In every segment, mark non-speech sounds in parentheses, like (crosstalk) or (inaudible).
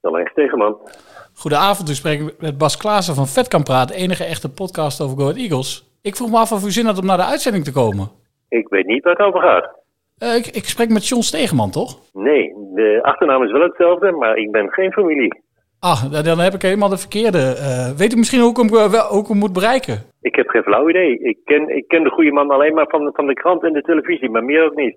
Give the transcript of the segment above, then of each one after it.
Alex Stegeman. Goedenavond, u spreekt met Bas Klaassen van Vet kan praten, enige echte podcast over Go Ahead Eagles. Ik vroeg me af of u zin had om naar de uitzending te komen. Ik weet niet waar het over gaat. Eh, ik, ik spreek met John Stegeman, toch? Nee, de achternaam is wel hetzelfde, maar ik ben geen familie. Ah, dan- dan heb ik helemaal de verkeerde. Eh, weet u misschien hoe ik hem, eh, wel- hoe ik hem moet bereiken? Ik heb geen flauw idee. Ik ken, ik ken de goede man alleen maar van, van de krant en de televisie, maar meer ook niet.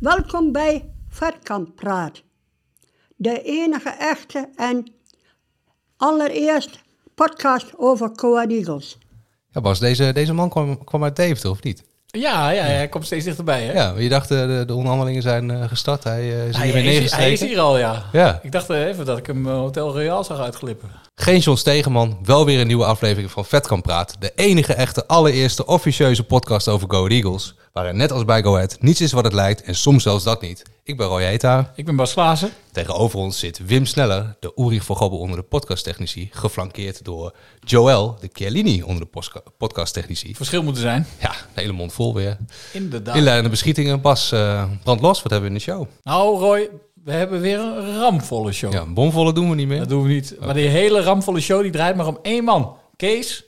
Welkom bij Vetkamp Praat. De enige echte en allereerst podcast over Coa Eagles. Ja, Bas, deze, deze man kwam, kwam uit Deventer, of niet? Ja, ja, hij komt steeds dichterbij, hè? Ja, je dacht eh, de, de onderhandelingen zijn eh, gestart. Hij eh, is Hij, hiermee hij, is, hij is hier al, ja. Ja. Ik dacht even dat ik hem Hotel Royal zag uitglippen. Geen John Stegeman, wel weer een nieuwe aflevering van Vet kan praten. De enige echte, allereerste officieuze podcast over Go Eagles. Waar er net als bij Go Ahead niets is wat het lijkt en soms zelfs dat niet. Ik ben Roy Heta. Ik ben Bas Klaassen. Tegenover ons zit Wim Sneller, de Ulrich van Gobbel onder de podcasttechnici. Geflankeerd door Joël, de Chiellini onder de podcasttechnici. Verschil moeten zijn. Ja, een hele mond vol weer. Inderdaad. Inleidende beschietingen. Bas, eh brand los. Wat hebben we in de show? Nou, Roy, we hebben weer een ramvolle show. Ja, een bomvolle doen we niet meer. Dat doen we niet. Maar die hele ramvolle show die draait maar om één man. Kees,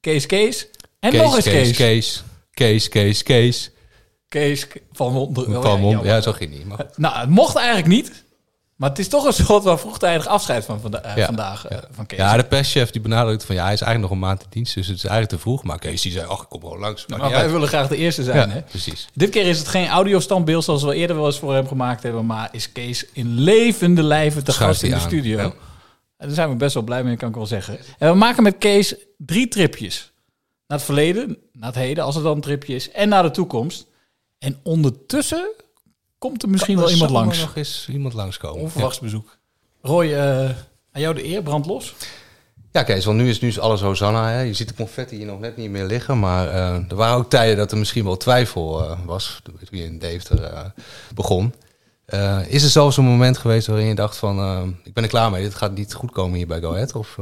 Kees, Kees. En nog eens Kees. Kees, Kees, Kees, Kees. Kees van Wonder. Van Oh, Mond. jammer. Ja, zo ging niet. Maar. Nou, het mocht eigenlijk niet. Maar het is toch een (laughs) soort van vroegtijdig afscheid van vanda- eh, Ja, vandaag eh, van Kees. Ja, de perschef die benadrukt van ja, hij is eigenlijk nog een maand in dienst, dus het is eigenlijk te vroeg. Maar Kees die zei, ach, ik kom gewoon langs. Maar wij uit. willen graag de eerste zijn. ja, Hè? precies. Dit keer is het geen audiostandbeeld zoals we eerder wel eens voor hem gemaakt hebben. Maar is Kees in levende lijven te gast in de studio. Ja. En daar zijn we best wel blij mee, kan ik wel zeggen. En we maken met Kees drie tripjes. Naar het verleden, naar het heden, als het dan een tripje is. En naar de toekomst. En ondertussen komt er misschien wel Er iemand langs. nog eens iemand langskomen. Onverwachts bezoek. Roy, eh, aan jou de eer, brand los. Ja, Kees, want nu is, nu is alles Hosanna. Hè. Je ziet de confetti hier nog net niet meer liggen. Maar eh, er waren ook tijden dat er misschien wel twijfel eh, was. Toen je in Deventer eh, begon. Eh, is er zelfs een moment geweest waarin je dacht van... ik ben er klaar mee, dit gaat niet goed komen hier bij Go Ahead? Of,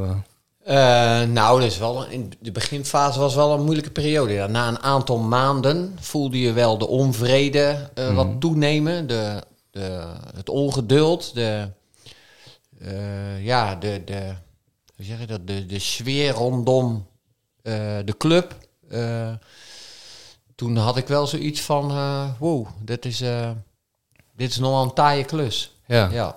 eh, nou, dat is wel, in de beginfase was wel een moeilijke periode. Ja. Na een aantal maanden voelde je wel de onvrede eh, wat toenemen. De, de, het ongeduld. De, eh, ja, de, de, hoe zeg je dat? De, de sfeer rondom de club. Toen had ik wel zoiets van... wow, dit is, dit is nogal een taaie klus. ja. Ja.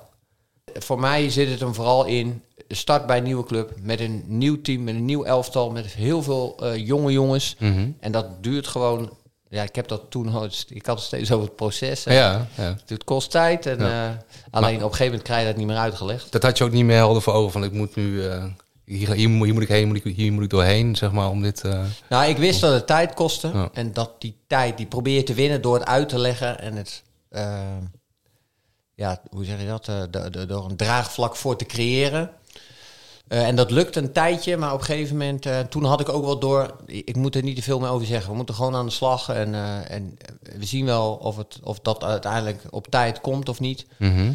Voor mij zit het hem vooral in start bij een nieuwe club met een nieuw team, met een nieuw elftal, met heel veel eh, jonge jongens. Mhm. En dat duurt gewoon. Ja, ik heb dat toen. Ik had het steeds over het proces. ja, ja. Het kost tijd. En, Ja. eh, alleen op een gegeven moment krijg je dat niet meer uitgelegd. Dat had je ook niet meer helder voor ogen van ik moet nu... eh, hier, hier, moet- hier moet ik heen, moet ik, hier moet ik doorheen, zeg maar, om dit... Nou, ik wist dat het tijd kostte. Ja. En dat die tijd, die probeer je te winnen door het uit te leggen. En het, ja, hoe zeg je dat? Door een draagvlak voor te creëren. Eh, en dat lukt een tijdje, maar op een gegeven moment, eh, toen had ik ook wel door, ik moet er niet te veel meer over zeggen. We moeten gewoon aan de slag en, eh, en we zien wel of, het, of dat uiteindelijk op tijd komt of niet. mhm.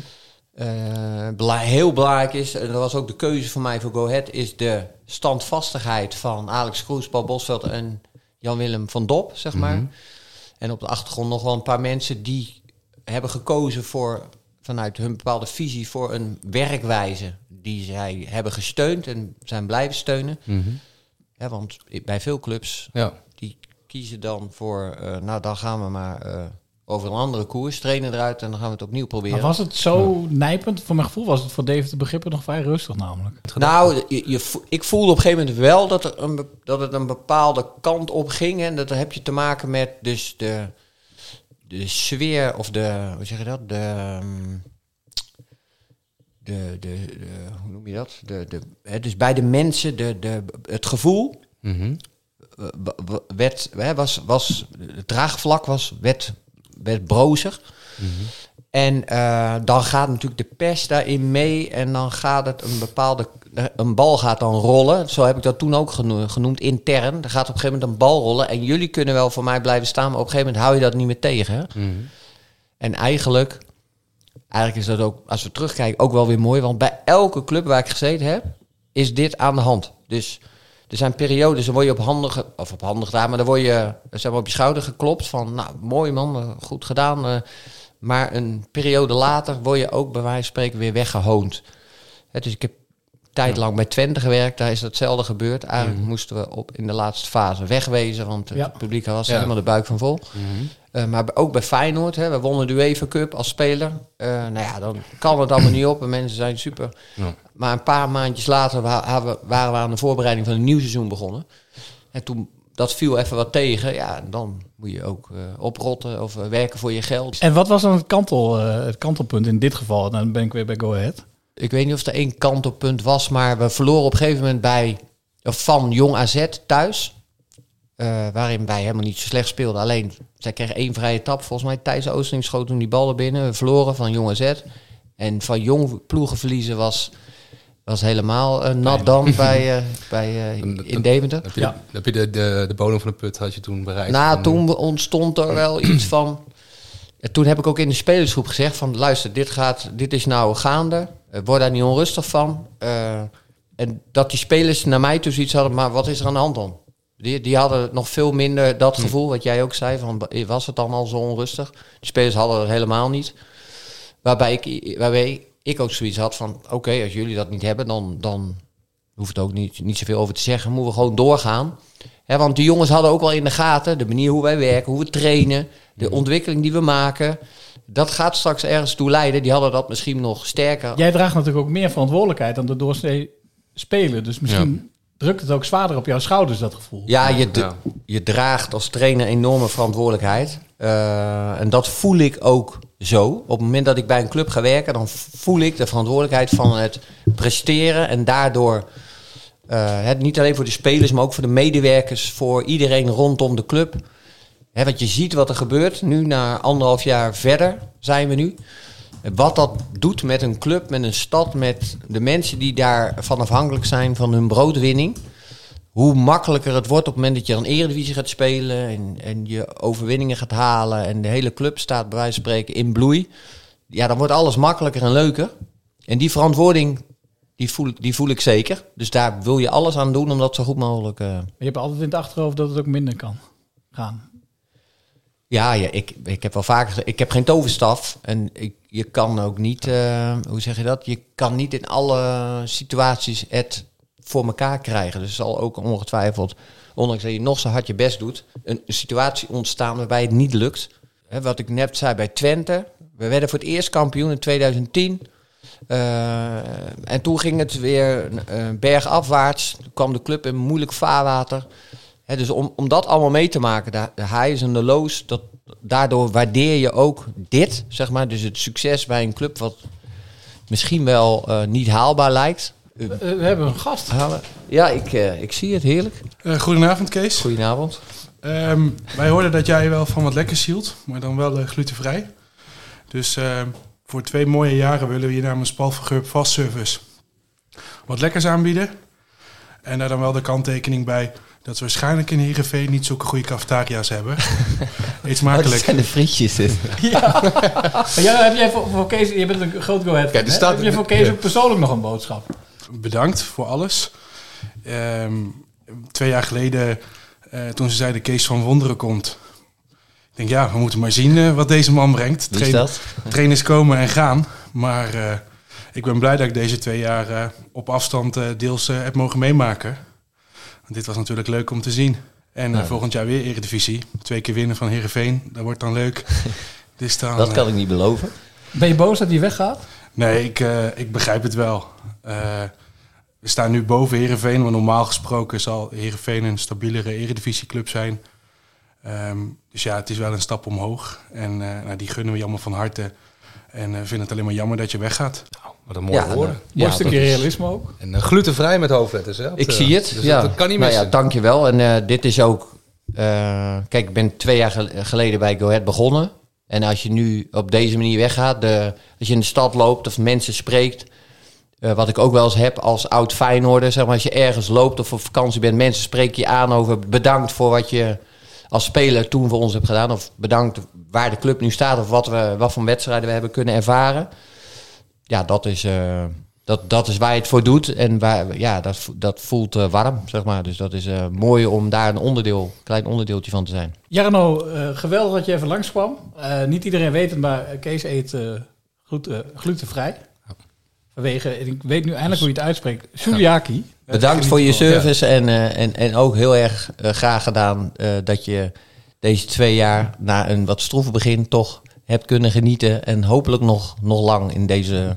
Heel belangrijk is, en dat was ook de keuze voor mij voor Go Ahead, is de standvastigheid van Alex Kroes, Paul Bosveld en Jan-Willem van Dop, zeg maar. En op de achtergrond nog wel een paar mensen die hebben gekozen voor, vanuit hun bepaalde visie, voor een werkwijze die zij hebben gesteund en zijn blijven steunen. Mhm. Ja, want bij veel clubs, Ja. die kiezen dan voor, eh, nou dan gaan we maar eh, over een andere koers, trainen eruit en dan gaan we het opnieuw proberen. Maar was het zo nijpend? Voor mijn gevoel was het voor David de begrippen nog vrij rustig namelijk. Nou, je, ik voelde op een gegeven moment wel dat, er een, dat het een bepaalde kant op ging. En dat heb je te maken met dus de, de sfeer of de, hoe zeg je dat? De, ehm, de, de, de- hoe noem je dat? De, de, hè, dus bij de mensen, de, de, het gevoel wa- werd, hè, was, was, het draagvlak was, werd, werd brozig. Mhm. En eh, dan gaat natuurlijk de pers daarin mee en dan gaat het een bepaalde... Een bal gaat dan rollen, zo heb ik dat toen ook geno- genoemd, intern. Er gaat op een gegeven moment een bal rollen en jullie kunnen wel voor mij blijven staan, maar op een gegeven moment hou je dat niet meer tegen. hè? En eigenlijk, eigenlijk is dat ook, als we terugkijken, ook wel weer mooi. Want bij elke club waar ik gezeten heb, is dit aan de hand. Dus er zijn periodes, dan word je op handen, ge- of op handen gedaan, maar dan word je zeg maar, op je schouder geklopt van, nou, mooi man, eh, goed gedaan. Maar een periode later word je ook bij wijze van spreken weer weggehoond. Hè, dus ik heb tijd lang bij Twente gewerkt, daar is hetzelfde gebeurd. Eigenlijk moesten we op, in de laatste fase wegwezen, want het Ja. publiek was Ja. helemaal de buik van vol. Eh, maar ook bij Feyenoord, hè, we wonnen de UEFA Cup als speler. Eh, nou ja, dan kan het allemaal niet op en mensen zijn super. Ja. Maar een paar maandjes later wa- waren we aan de voorbereiding van een nieuw seizoen begonnen. En toen, dat viel even wat tegen. Ja, dan moet je ook eh, oprotten of eh, werken voor je geld. En wat was dan het, kantel, eh, het kantelpunt in dit geval? Nou, Dan ben ik weer bij Go Ahead. Ik weet niet of er één kantelpunt was, maar we verloren op een gegeven moment bij, of van Jong AZ thuis. Waarin wij helemaal niet zo slecht speelden. Alleen, zij kregen één vrije tap. Volgens mij Thijs Oosting schoot toen die ballen binnen. We verloren van Jong AZ. En van Jong ploegen verliezen was, was helemaal eh, nat dan bij, (laughs) eh, bij, eh, in Deventer. Heb je, Ja. heb je de, de, de bodem van de put had je toen bereikt? Nou, En, toen ontstond er wel (clears throat) iets van. Ja, toen heb ik ook in de spelersgroep gezegd van luister, dit, gaat, dit is nou gaande. Word daar niet onrustig van. Eh, en dat die spelers naar mij toe zoiets hadden, maar wat is er aan de hand dan? Die, die hadden nog veel minder dat gevoel, wat jij ook zei, van was het dan al zo onrustig? Die spelers hadden het helemaal niet. Waarbij ik, waarbij ik ook zoiets had van, oké, als jullie dat niet hebben, dan, dan hoeft het ook niet, niet zoveel over te zeggen. Moeten we gewoon doorgaan. Hè, want die jongens hadden ook wel in de gaten de manier hoe wij werken, hoe we trainen, de ontwikkeling die we maken. Dat gaat straks ergens toe leiden. Die hadden dat misschien nog sterker. Jij draagt natuurlijk ook meer verantwoordelijkheid dan de doorsnee speler. Dus misschien drukt het ook zwaarder op jouw schouders, dat gevoel. Ja, je, Ja. je draagt als trainer enorme verantwoordelijkheid. Eh, en dat voel ik ook zo. Op het moment dat ik bij een club ga werken, dan voel ik de verantwoordelijkheid van het presteren. En daardoor, eh, het, niet alleen voor de spelers, maar ook voor de medewerkers, voor iedereen rondom de club. Want je ziet wat er gebeurt. Nu, na anderhalf jaar verder zijn we nu. Wat dat doet met een club, met een stad, met de mensen die daarvan afhankelijk zijn van hun broodwinning hoe makkelijker het wordt op het moment dat je dan Eredivisie gaat spelen en, en je overwinningen gaat halen en de hele club staat bij wijze van spreken in bloei. Ja, dan wordt alles makkelijker en leuker. En die verantwoording, die voel, die voel ik zeker. Dus daar wil je alles aan doen om dat zo goed mogelijk... eh, je hebt altijd in het achterhoofd dat het ook minder kan gaan. Ja, ja ik, ik heb wel vaker gezegd, ik heb geen toverstaf. En ik, je kan ook niet, eh, hoe zeg je dat? Je kan niet in alle situaties het voor elkaar krijgen. Dus zal ook ongetwijfeld, ondanks dat je nog zo hard je best doet, een, situatie ontstaan waarbij het niet lukt. Wat ik net zei bij Twente. We werden voor het eerst kampioen in 2010. Eh, en toen ging het weer uh, bergafwaarts. Toen kwam de club in moeilijk vaarwater. Dus om, om dat allemaal mee te maken, de, de highs en de lows, dat, daardoor waardeer je ook dit, zeg maar. Dus het succes bij een club wat misschien wel uh, niet haalbaar lijkt. We, we hebben een gast. Halen. Ja, ik, uh, ik zie het heerlijk. Uh, goedenavond, Kees. Goedenavond. Um, wij hoorden dat jij wel van wat lekkers hield, maar dan wel uh, glutenvrij. Dus uh, voor twee mooie jaren willen we je namens Paul van Geurp Fast Service wat lekkers aanbieden. En daar dan wel de kanttekening bij dat ze waarschijnlijk in Heerenveen niet zulke goede cafetaria's hebben. (laughs) Eet smakelijk. Dat zijn de frietjes. Dit. (laughs) ja. ja, heb jij voor, voor Kees, je bent een groot staat, heb je voor Kees ook persoonlijk nog een boodschap? Bedankt voor alles. Um, twee jaar geleden, uh, toen ze zeiden Kees van Wonderen komt. Ik denk, ja, we moeten maar zien uh, wat deze man brengt. Wie is dat? Trainers komen en gaan. Maar uh, ik ben blij dat ik deze twee jaar op afstand deels heb mogen meemaken. Want dit was natuurlijk leuk om te zien. En ja. volgend jaar weer Eredivisie. Twee keer winnen van Heerenveen. Dat wordt dan leuk. (laughs) dus dan, dat kan ik niet beloven. Ben je boos dat hij weggaat? Nee, ik, ik begrijp het wel. We staan nu boven Heerenveen. Maar normaal gesproken zal Heerenveen een stabielere Eredivisieclub zijn. Um, dus ja, het is wel een stap omhoog. En uh, nou, die gunnen we je allemaal van harte. En uh, vinden het alleen maar jammer dat je weggaat. Nou, wat een mooie ja, woorden. Mooi ja, stukje realisme ook. En uh, glutenvrij met hoofdletters. Hè? Ik zie het. Dus ja. dat, dat, kan niet nou missen. ja, dankjewel. En dit is ook... kijk, ik ben twee jaar geleden bij Go Ahead begonnen. En als je nu op deze manier weggaat, de, als je in de stad loopt of mensen spreekt, eh, wat ik ook wel eens heb als oud Feyenoorder, zeg maar, als je ergens loopt of op vakantie bent, mensen spreken je aan over bedankt voor wat je als speler toen voor ons hebt gedaan, of bedankt waar de club nu staat of wat, we, wat voor wedstrijden we hebben kunnen ervaren. Ja, dat is, eh, dat, dat is waar je het voor doet en waar, ja, dat, dat voelt eh, warm, zeg maar. Dus dat is mooi om daar een onderdeel, klein onderdeeltje van te zijn. Jarno, geweldig dat je even langskwam. Niet iedereen weet het, maar Kees eet gluten- glutenvrij. Vanwege, ik weet nu eindelijk hoe je het uitspreekt, celiaki. Bedankt voor je service en, eh, en, en ook heel erg eh, graag gedaan eh, dat je deze twee jaar na een wat stroeve begin toch hebt kunnen genieten. En hopelijk nog, nog lang in deze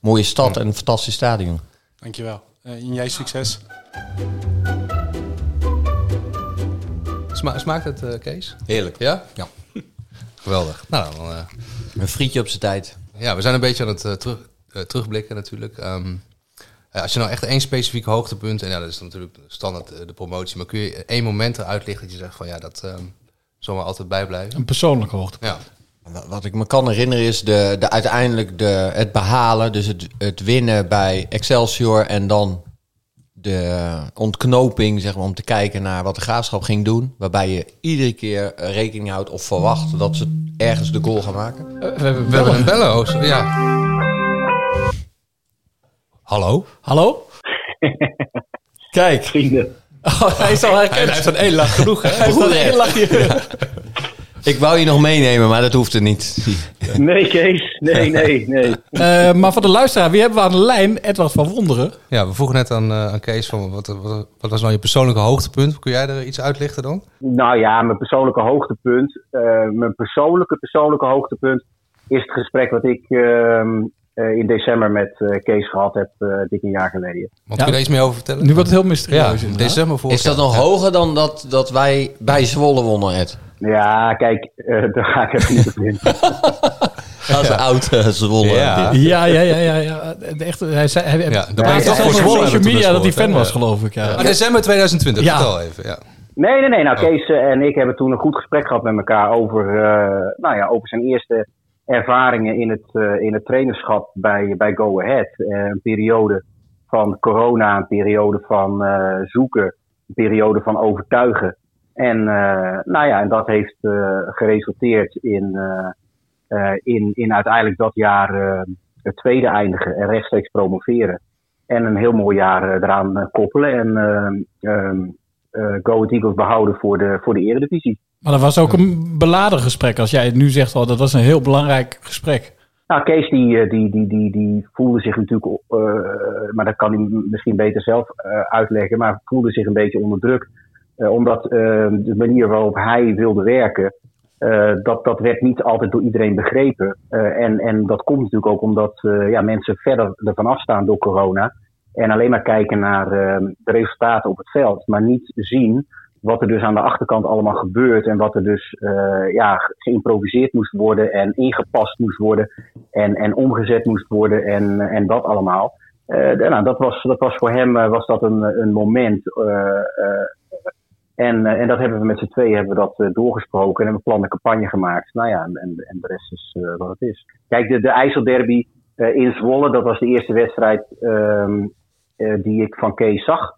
mooie stad en een fantastisch stadion. Dankjewel. Eh en jij succes. Sma- smaakt het, eh, Kees? Heerlijk. Ja? Ja. Geweldig. Nou, dan, eh, Een frietje op zijn tijd. ja, we zijn een beetje aan het terug, terugblikken natuurlijk. Ehm, eh, als je nou echt één specifiek hoogtepunt, en ja, dat is dan natuurlijk standaard eh, de promotie, maar kun je één moment eruit lichten dat je zegt van ja, dat ehm zal maar altijd bijblijven? Een persoonlijke hoogte. Ja. Wa- Wat ik me kan herinneren is de, de, uiteindelijk de, het behalen, dus het, het winnen bij Excelsior en dan de ontknoping, zeg maar, om te kijken naar wat de graafschap ging doen. Waarbij je iedere keer eh, rekening houdt of verwacht dat ze ergens de goal gaan maken. Eh, we hebben, We hebben een bellen, ja. Hallo? Hallo? (laughs) Kijk. Vrienden. (laughs) Oh, hij is al herkend. heeft een één lach genoeg, hè? (laughs) Hij heeft al één lachje. Ik wou je nog meenemen, maar dat hoeft er niet. Nee, Kees. Nee, nee, nee. Eh, maar voor de luisteraar, wie hebben we aan de lijn? Edward van Wonderen. Ja, we vroegen net aan, eh, aan Kees van wat, wat, wat was nou je persoonlijke hoogtepunt? Kun jij er iets uitlichten dan? Nou ja, mijn persoonlijke hoogtepunt. eh, mijn persoonlijke, persoonlijke hoogtepunt is het gesprek wat ik ehm, eh, in december met eh, Kees gehad heb, eh dik een jaar geleden. Want kun je daar iets meer over vertellen? Nu wordt het heel mysterieus. ja, inderdaad. december vorig Is dat nog hoger dan dat, dat wij bij Zwolle wonnen, Ed? Ja, kijk, eh, (laughs) daar ga ik even niet op in. (laughs) Als oud eh, Zwolle. Ja. Ja, ja, ja, ja. ja. Echt, hij zei, hij, Ja, toch voor social media dat hij fan was, geloof ik. Ja. Ah, december 2020, Ja. vertel even. Ja. Nee, nee, nee. Nou, Kees eh, en ik hebben toen een goed gesprek gehad met elkaar over, eh, nou ja, over zijn eerste ervaringen in het, eh, in het trainerschap bij, bij Go Ahead. Eh, een periode van corona, een periode van eh, zoeken, een periode van overtuigen. En, nou ja, en dat heeft geresulteerd in, in, in uiteindelijk dat jaar het tweede eindigen en rechtstreeks promoveren. En een heel mooi jaar eraan koppelen. En eh, ehm, eh, Go Ahead Eagles behouden voor de, voor de eredivisie. Maar dat was ook een beladen gesprek. Als jij het nu zegt, oh, dat was een heel belangrijk gesprek. Nou, Kees die, eh, die, die, die, die voelde zich natuurlijk, eh, maar dat kan hij misschien beter zelf eh, uitleggen, maar voelde zich een beetje onder druk. Omdat de manier waarop hij wilde werken, dat, dat werd niet altijd door iedereen begrepen. En, en dat komt natuurlijk ook omdat ja, mensen verder ervan afstaan door corona. En alleen maar kijken naar de resultaten op het veld, maar niet zien wat er dus aan de achterkant allemaal gebeurt. En wat er dus eh, ja, ge- geïmproviseerd moest worden en ingepast moest worden. En, en omgezet moest worden en, en dat allemaal. De- nou, dat, was, dat was voor hem eh, was dat een, een moment. en, en dat hebben we met z'n tweeën hebben we dat doorgesproken en hebben we plan een campagne gemaakt. Nou ja, en, en, de rest is wat het is. Kijk, de, de IJsselderby in Zwolle, dat was de eerste wedstrijd ehm, eh, die ik van Kees zag.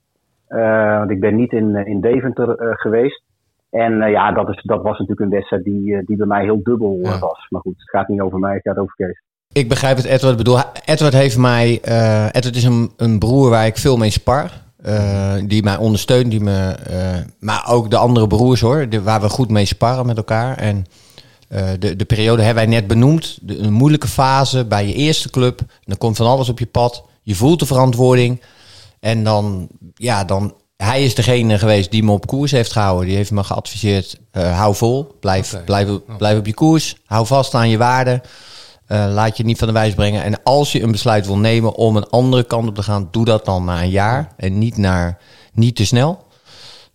Eh, want ik ben niet in, eh, in Deventer eh, geweest. En ja, dat, is, dat was natuurlijk een wedstrijd die, die bij mij heel dubbel was. Maar goed, het gaat niet over mij, het gaat over Kees. Ik begrijp het Edward bedoel. Edward heeft mij... Edward is een, een broer waar ik veel mee spar. Die mij ondersteunt. Die me, maar ook de andere broers hoor. De, waar we goed mee sparren met elkaar. En de, de periode hebben wij net benoemd. De, een moeilijke fase bij je eerste club. Dan komt van alles op je pad. Je voelt de verantwoording. En dan... Ja, dan... Hij is degene geweest die me op koers heeft gehouden. Die heeft me geadviseerd, eh, hou vol, blijf, blijf, blijf op je koers, hou vast aan je waarden. Eh, laat je niet van de wijs brengen. En als je een besluit wil nemen om een andere kant op te gaan, doe dat dan na een jaar en niet, naar, niet te snel.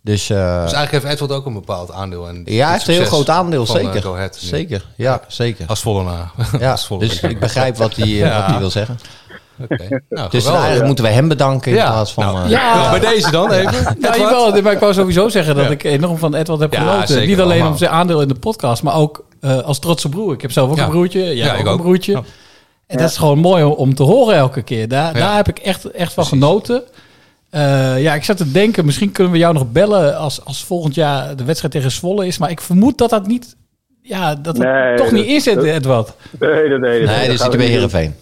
Dus, eh, Dus eigenlijk heeft Edward ook een bepaald aandeel. In ja, hij heeft een heel groot aandeel, van, zeker. Zeker, ja, zeker. Als Vollenaar. Ja, (laughs) Als Vollenaar. dus ik begrijp wat hij, wat hij wil zeggen. Oké. (laughs) Nou, Dus geweldig. eigenlijk moeten we hem bedanken in Ja, plaats van... nou, eh, Ja. Bij deze dan even. (laughs) Ja, Edward? jawel, maar ik wou sowieso zeggen dat Ja. ik enorm van Edward heb genoten. Niet alleen allemaal. om zijn aandeel in de podcast, maar ook eh, als trotse broer. Ik heb zelf ook Ja. een broertje. Jij ik ook een ook. broertje. En dat is gewoon mooi om, te horen elke keer. Daar, Ja. daar heb ik echt, echt van genoten. Eh, ja, ik zat te denken, misschien kunnen we jou nog bellen als, als volgend jaar de wedstrijd tegen Zwolle is. Maar ik vermoed dat dat niet, ja, dat het Nee, toch dat- niet is, Edward. Nee, nee, nee. Nee, dat dus gaan zit we bij. Heerenveen.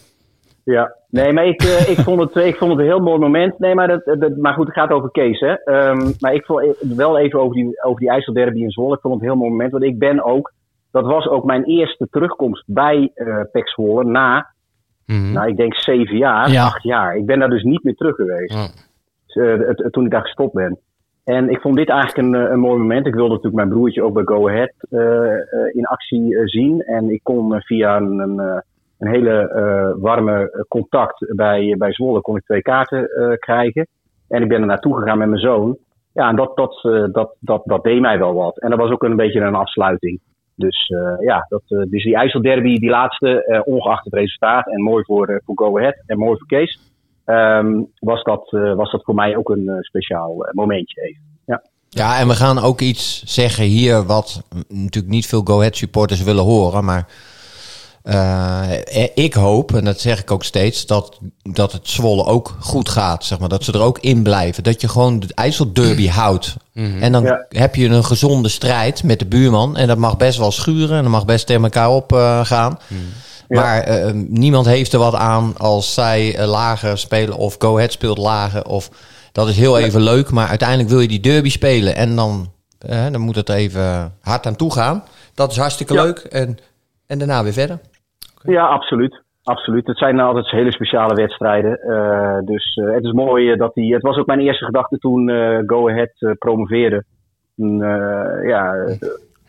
Ja, nee, maar ik, eh, ik, vond het, ik vond het een heel mooi moment. Nee, maar, dat, dat, maar goed, het gaat over Kees. Hè. Ehm, maar ik vond wel even over die, over die IJsselderby in Zwolle. Ik vond het een heel mooi moment. Want ik ben ook, dat was ook mijn eerste terugkomst bij eh Pek Zwolle na, Mhm. nou ik denk zeven jaar, Ja. acht jaar. Ik ben daar dus niet meer terug geweest. Dus, eh, het- het- toen ik daar gestopt ben. En ik vond dit eigenlijk een, eh, een mooi moment. Ik wilde natuurlijk mijn broertje ook bij Go Ahead eh, eh, in actie eh, zien. En ik kon eh, via een, een, eh, een hele eh, warme contact bij, bij Zwolle kon ik twee kaarten eh, krijgen. En ik ben er naartoe gegaan met mijn zoon. Ja, en dat, dat, eh, dat, dat, dat deed mij wel wat. En dat was ook een beetje een afsluiting. Dus ja, dat, eh, dus die IJsselderby, die laatste, ongeacht het resultaat. En mooi voor, voor Go Ahead en mooi voor Kees. ehm, was, dat, was dat voor mij ook een speciaal momentje even. Ja. Ja, en we gaan ook iets zeggen hier wat natuurlijk niet veel Go Ahead supporters willen horen. Maar eh, ik hoop, en dat zeg ik ook steeds, dat, dat het Zwolle ook goed gaat. Zeg maar, dat ze er ook in blijven. Dat je gewoon de IJsselderby (clears throat) houdt. En dan Ja. heb je een gezonde strijd met de buurman. En dat mag best wel schuren en dat mag best tegen elkaar opgaan. gaan. Maar eh, niemand heeft er wat aan als zij eh, lager spelen of Go Ahead speelt lager. Of, dat is heel even leuk, maar uiteindelijk wil je die derby spelen. En dan, eh, dan moet het even hard aan toe gaan. Dat is hartstikke Ja. leuk. En, en daarna weer verder. Ja, absoluut. Absoluut. Het zijn altijd hele speciale wedstrijden. Eh, dus eh, het is mooi eh, dat die. Het was ook mijn eerste gedachte toen eh, Go Ahead promoveerde. Ja,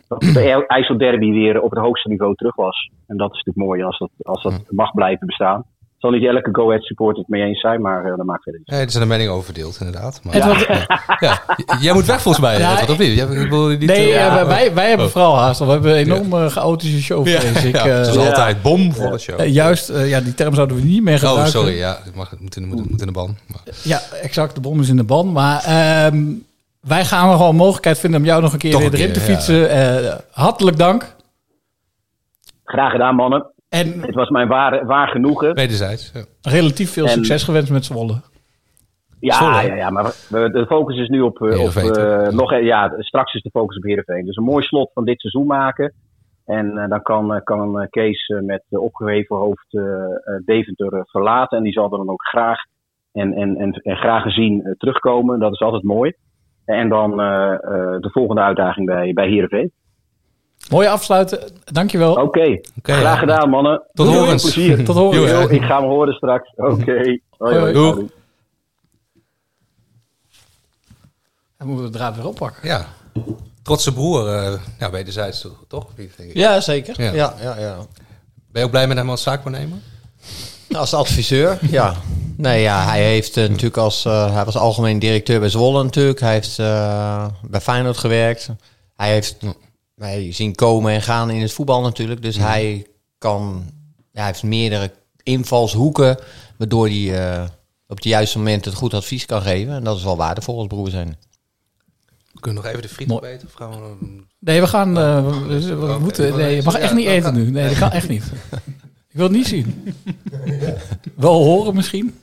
dat de IJsselderby weer op het hoogste niveau terug was. En dat is natuurlijk mooi als dat, als dat mag blijven bestaan. Zal niet elke Go Ahead supporter het mee eens zijn, maar eh, dat maakt verder niet. Nee, er zijn de meningen over verdeeld, inderdaad. Maar, Edward, ja, j- jij moet weg volgens mij, Ja, Edward, of niet? Jij, ik wil niet nee, eh, eh, wij- wij, wij hebben Oh. vooral haast. We hebben een enorm eh, chaotische show, Ja, vrees ik. ja, eh. het is Ja. altijd bom voor de show. Eh, juist, eh, ja, die term zouden we niet meer oh, gebruiken. sorry, ja, ik mag, het moet, in, moet, moet in de ban. Maar, Ja, exact. De bom is in de ban. Maar ehm, wij gaan er gewoon een mogelijkheid vinden om jou nog een keer Toch weer een erin keer, te ja. fietsen. Eh, hartelijk dank. Graag gedaan, mannen. En Het was mijn waar, waar genoegen. wederzijds. Ja. relatief veel En- succes gewenst met Zwolle. Ja, Zwolle. ja, ja, maar we- de focus is nu op, eh, op eh, nog, ja, straks is de focus op Heerenveen. Dus een mooi slot van dit seizoen maken. En eh, dan kan, eh, kan Kees met uh, opgeheven hoofd Deventer verlaten. En die zal er dan ook graag en, en, en, en graag gezien terugkomen. Dat is altijd mooi. En dan eh, eh, de volgende uitdaging bij, bij Heerenveen. Mooi afsluiten. Dankjewel. Oké, Oké, graag ja. gedaan mannen. Tot plezier. (laughs) Tot horens. Yo, Ik ga hem horen straks. (laughs) Oké. Hoi, hoi. Hoi. Doeg. Hoi. Dan moeten we de draad weer oppakken. Ja. Trotse broer, eh ja, wederzijds toch? toch? Denk ik. Ja, zeker. Ja. Ja. Ja, ja, Ben je ook blij met hem als zaakwaarnemer? Als adviseur, ja. Nee, ja, hij heeft eh, natuurlijk als... eh, hij was algemeen directeur bij Zwolle natuurlijk. Hij heeft eh, bij Feyenoord gewerkt. Hij heeft mij zien komen en gaan in het voetbal natuurlijk. Dus hij kan... Ja, hij heeft meerdere invalshoeken... waardoor hij eh, op de juiste moment het goed advies kan geven. En dat is wel waardevol als broer zijn. Kunnen we nog even de friet opeten? Of gaan we... Nee, we gaan... eh, we, we- we Oké. moeten, nee, je mag echt niet eten nu. Nee, dat kan echt niet. Ik wil het niet zien. (laughs) Wel horen misschien.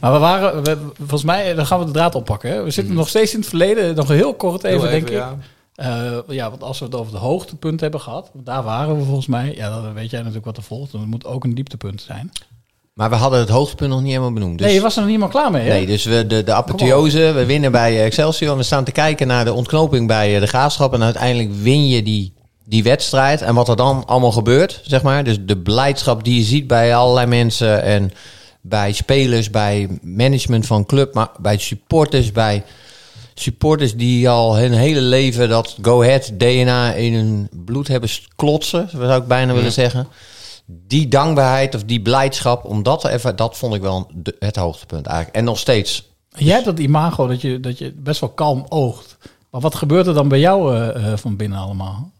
Maar we waren... we- volgens mij, dan gaan we de draad oppakken. Hè? We zitten nog steeds in het verleden. Nog heel kort even, Mhm. Heel denk ik. ja. Eh, ja, want als we het over het hoogtepunt hebben gehad, want daar waren we volgens mij. Ja, dan weet jij natuurlijk wat er volgt. Het moet ook een dieptepunt zijn. Maar we hadden het hoogtepunt nog niet helemaal benoemd. Dus... nee, je was er nog niet helemaal klaar mee, hè? Nee, dus we, de, de apotheose, we winnen bij eh, Excelsior. En we staan te kijken naar de ontknoping bij eh, de Graafschap. En uiteindelijk win je die, die wedstrijd. En wat er dan allemaal gebeurt, zeg maar. Dus de blijdschap die je ziet bij allerlei mensen. En bij spelers, bij management van club. Maar bij supporters, bij supporters die al hun hele leven dat Go Ahead DNA in hun bloed hebben klotsen. Zou ik bijna willen zeggen. Die dankbaarheid of die blijdschap, om dat even, dat vond ik wel het hoogtepunt eigenlijk. En nog steeds. Jij hebt dat imago dat je, dat je best wel kalm oogt. Maar wat gebeurt er dan bij jou eh, eh, van binnen allemaal?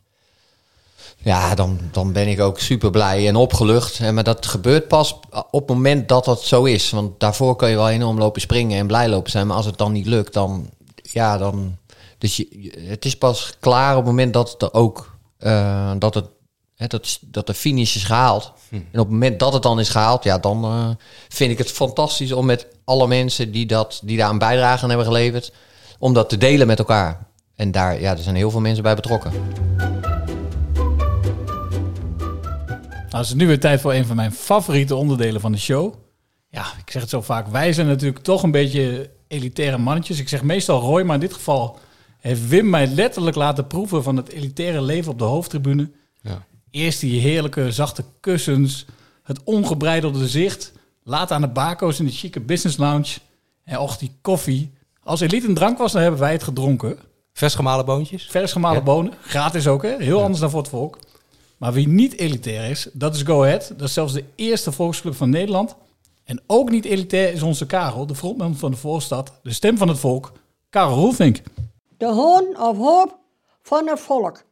Ja, dan, dan ben ik ook super blij en opgelucht. En, maar dat gebeurt pas op het moment dat dat zo is. Want daarvoor kun je wel enorm lopen springen en blij lopen zijn. Maar als het dan niet lukt, dan... Ja, dan... Dus je, het is pas klaar op het moment dat het er ook eh, dat, het, hè, dat, dat de finish is gehaald. En op het moment dat het dan is gehaald, ja, dan eh, vind ik het fantastisch om met alle mensen die, dat, die daar een bijdrage aan hebben geleverd, om dat te delen met elkaar. En daar, ja, er zijn heel veel mensen bij betrokken. Nou, het is nu weer tijd voor een van mijn favoriete onderdelen van de show. Ja, ik zeg het zo vaak. Wij zijn natuurlijk toch een beetje elitaire mannetjes. Ik zeg meestal Roy, maar in dit geval heeft Wim mij letterlijk laten proeven van het elitaire leven op de hoofdtribune. Ja. Eerst die heerlijke zachte kussens, het ongebreidelde zicht. Later aan de bako's in de chique business lounge. En och, die koffie. Als elite een drank was, dan hebben wij het gedronken. Vers gemalen boontjes? Vers gemalen Ja. bonen. Gratis ook, hè? Heel anders dan voor het volk. Maar wie niet elitair is, dat is Go Ahead. Dat is zelfs de eerste volksclub van Nederland. En ook niet elitair is onze Karel, de frontman van de voorstad. De stem van het volk, Karel Roelvink. De hoon of hoop van het volk.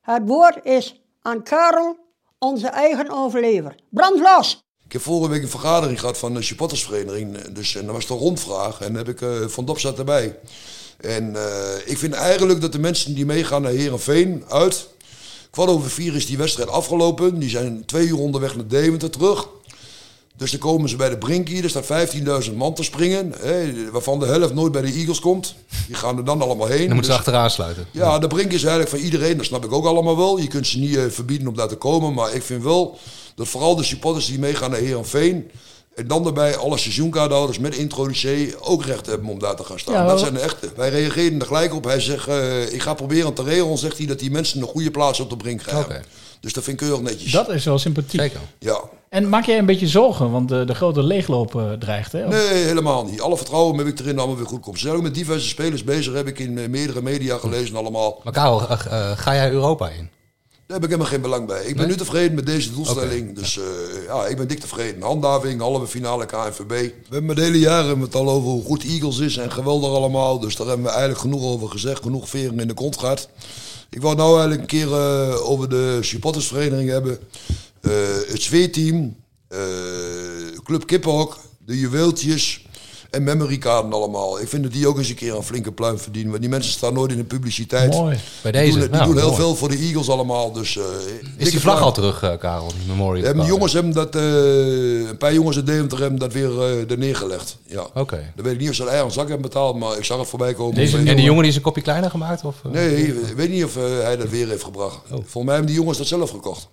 Het woord is aan Karel, onze eigen overlever. Brand los! Ik heb vorige week een vergadering gehad van de supportersvereniging. Dus, en dat was de rondvraag. En dan heb ik eh, Van Dop zat erbij. En eh, ik vind eigenlijk dat de mensen die meegaan naar Herenveen uit. Kwart over vier is die wedstrijd afgelopen. Die zijn twee uur onderweg naar Deventer terug. Dus dan komen ze bij de Brinkie. Er staat 15.000 man te springen. Hè, waarvan de helft nooit bij de Eagles komt. Die gaan er dan allemaal heen. Dan moeten ze Dus- achteraan sluiten. ja, de brink is eigenlijk van iedereen. Dat snap ik ook allemaal wel. Je kunt ze niet eh, verbieden om daar te komen. Maar ik vind wel dat vooral de supporters die meegaan naar Heerenveen... en dan daarbij alle seizoenkaarthouders met introducee... ook recht hebben om daar te gaan staan. Ja, dat zijn de echte. Wij reageerden er gelijk op. Hij zegt, eh, ik ga proberen te regelen. Zegt hij dat die mensen een goede plaats op de brink krijgen. Dus dat vind ik keurig netjes. Dat is wel sympathiek. Zeker. Ja. En maak jij een beetje zorgen, want de, de grote leegloop eh, dreigt, hè? Of- Nee, helemaal niet. Alle vertrouwen heb ik erin dat allemaal weer goed komt. Ze zijn ook met diverse spelers bezig. Heb ik in eh, meerdere media gelezen allemaal. Maar Karel, eh, eh, ga jij Europa in? Daar heb ik helemaal geen belang bij. Ik ben Nee? nu tevreden met deze doelstelling. Dus eh, ja, ik ben dik tevreden. Handhaving, halve finale KNVB. We hebben de hele jaren het al over hoe goed Eagles is en geweldig allemaal. Dus daar hebben we eigenlijk genoeg over gezegd. Genoeg veren in de kont gehad. Ik wou nou eigenlijk een keer eh, over de supportersvereniging hebben. Eh, het zweerteam, eh, Club Kippenhok, de juweeltjes en memorykaarten allemaal. Ik vind dat die ook eens een keer een flinke pluim verdienen. Want die mensen staan nooit in de publiciteit. Mooi. Bij Die deze. doen, die Nou, doen heel mooi. veel voor de Eagles allemaal. Dus, eh, Is die vlag al terug, eh, Karel? Die. Ja, die vlag? jongens hebben dat, een paar jongens uit Deventer hebben dat weer er neergelegd. Ja. Oké. Dan weet ik niet of ze een eigen zak hebben betaald, maar ik zag het voorbij komen. Deze En die jongen die is een kopje kleiner gemaakt? Of? Nee, ik weet niet of hij dat weer heeft gebracht. Oh. Volgens mij hebben die jongens dat zelf gekocht.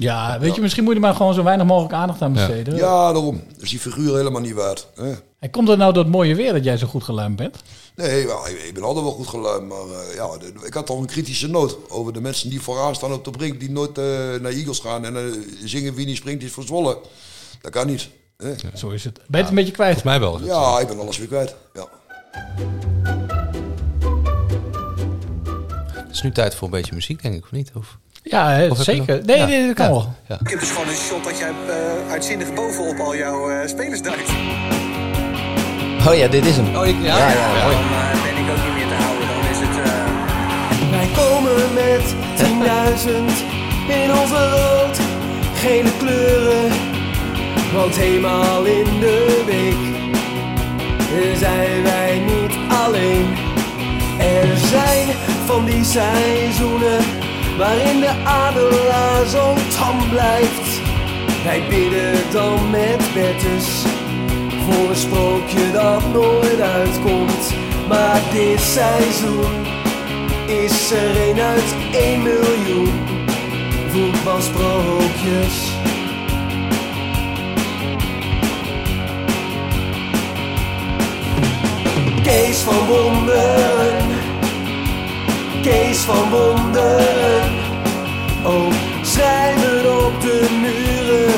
Ja, weet je, misschien moet je er maar gewoon zo weinig mogelijk aandacht aan besteden. Ja, daarom. Dus die figuur helemaal niet waard. Hè? En komt het nou door het mooie weer dat jij zo goed geluimd bent? Nee, wel, ik, ik ben altijd wel goed geluimd, maar eh, ja, de- ik had toch een kritische noot over de mensen die vooraan staan op de brink, die nooit eh, naar Eagles gaan en eh, zingen wie niet springt is voor Zwolle. Dat kan niet. Hè? Zo is het. Ben je het een beetje kwijt? Volgens mij wel. Ja, ik ben alles weer kwijt. Ja. Het is nu tijd voor een beetje muziek, denk ik, of niet? Of... Ja, zeker. Nee, Ja, nee, dat kan ja, wel. ja. Ik heb dus gewoon een shot dat jij eh, uitzinnig bovenop al jouw eh, spelers duikt. Oh ja, dit is hem. Oh, ik, ja? Ja, ja, Dan eh, ben ik ook niet meer te houden. Dan is het... eh, Wij komen met 10.000 in onze rood, gele kleuren. Want eenmaal in de week zijn wij niet alleen. Er zijn van die seizoenen waarin de adelaar zo tam blijft. Wij bidden dan met bettes voor een sprookje dat nooit uitkomt. Maar dit seizoen is er een uit 1 miljoen voetbalsprookjes. Kees van Wonderen, Kees van Wonderen. Ook schrijven op de muren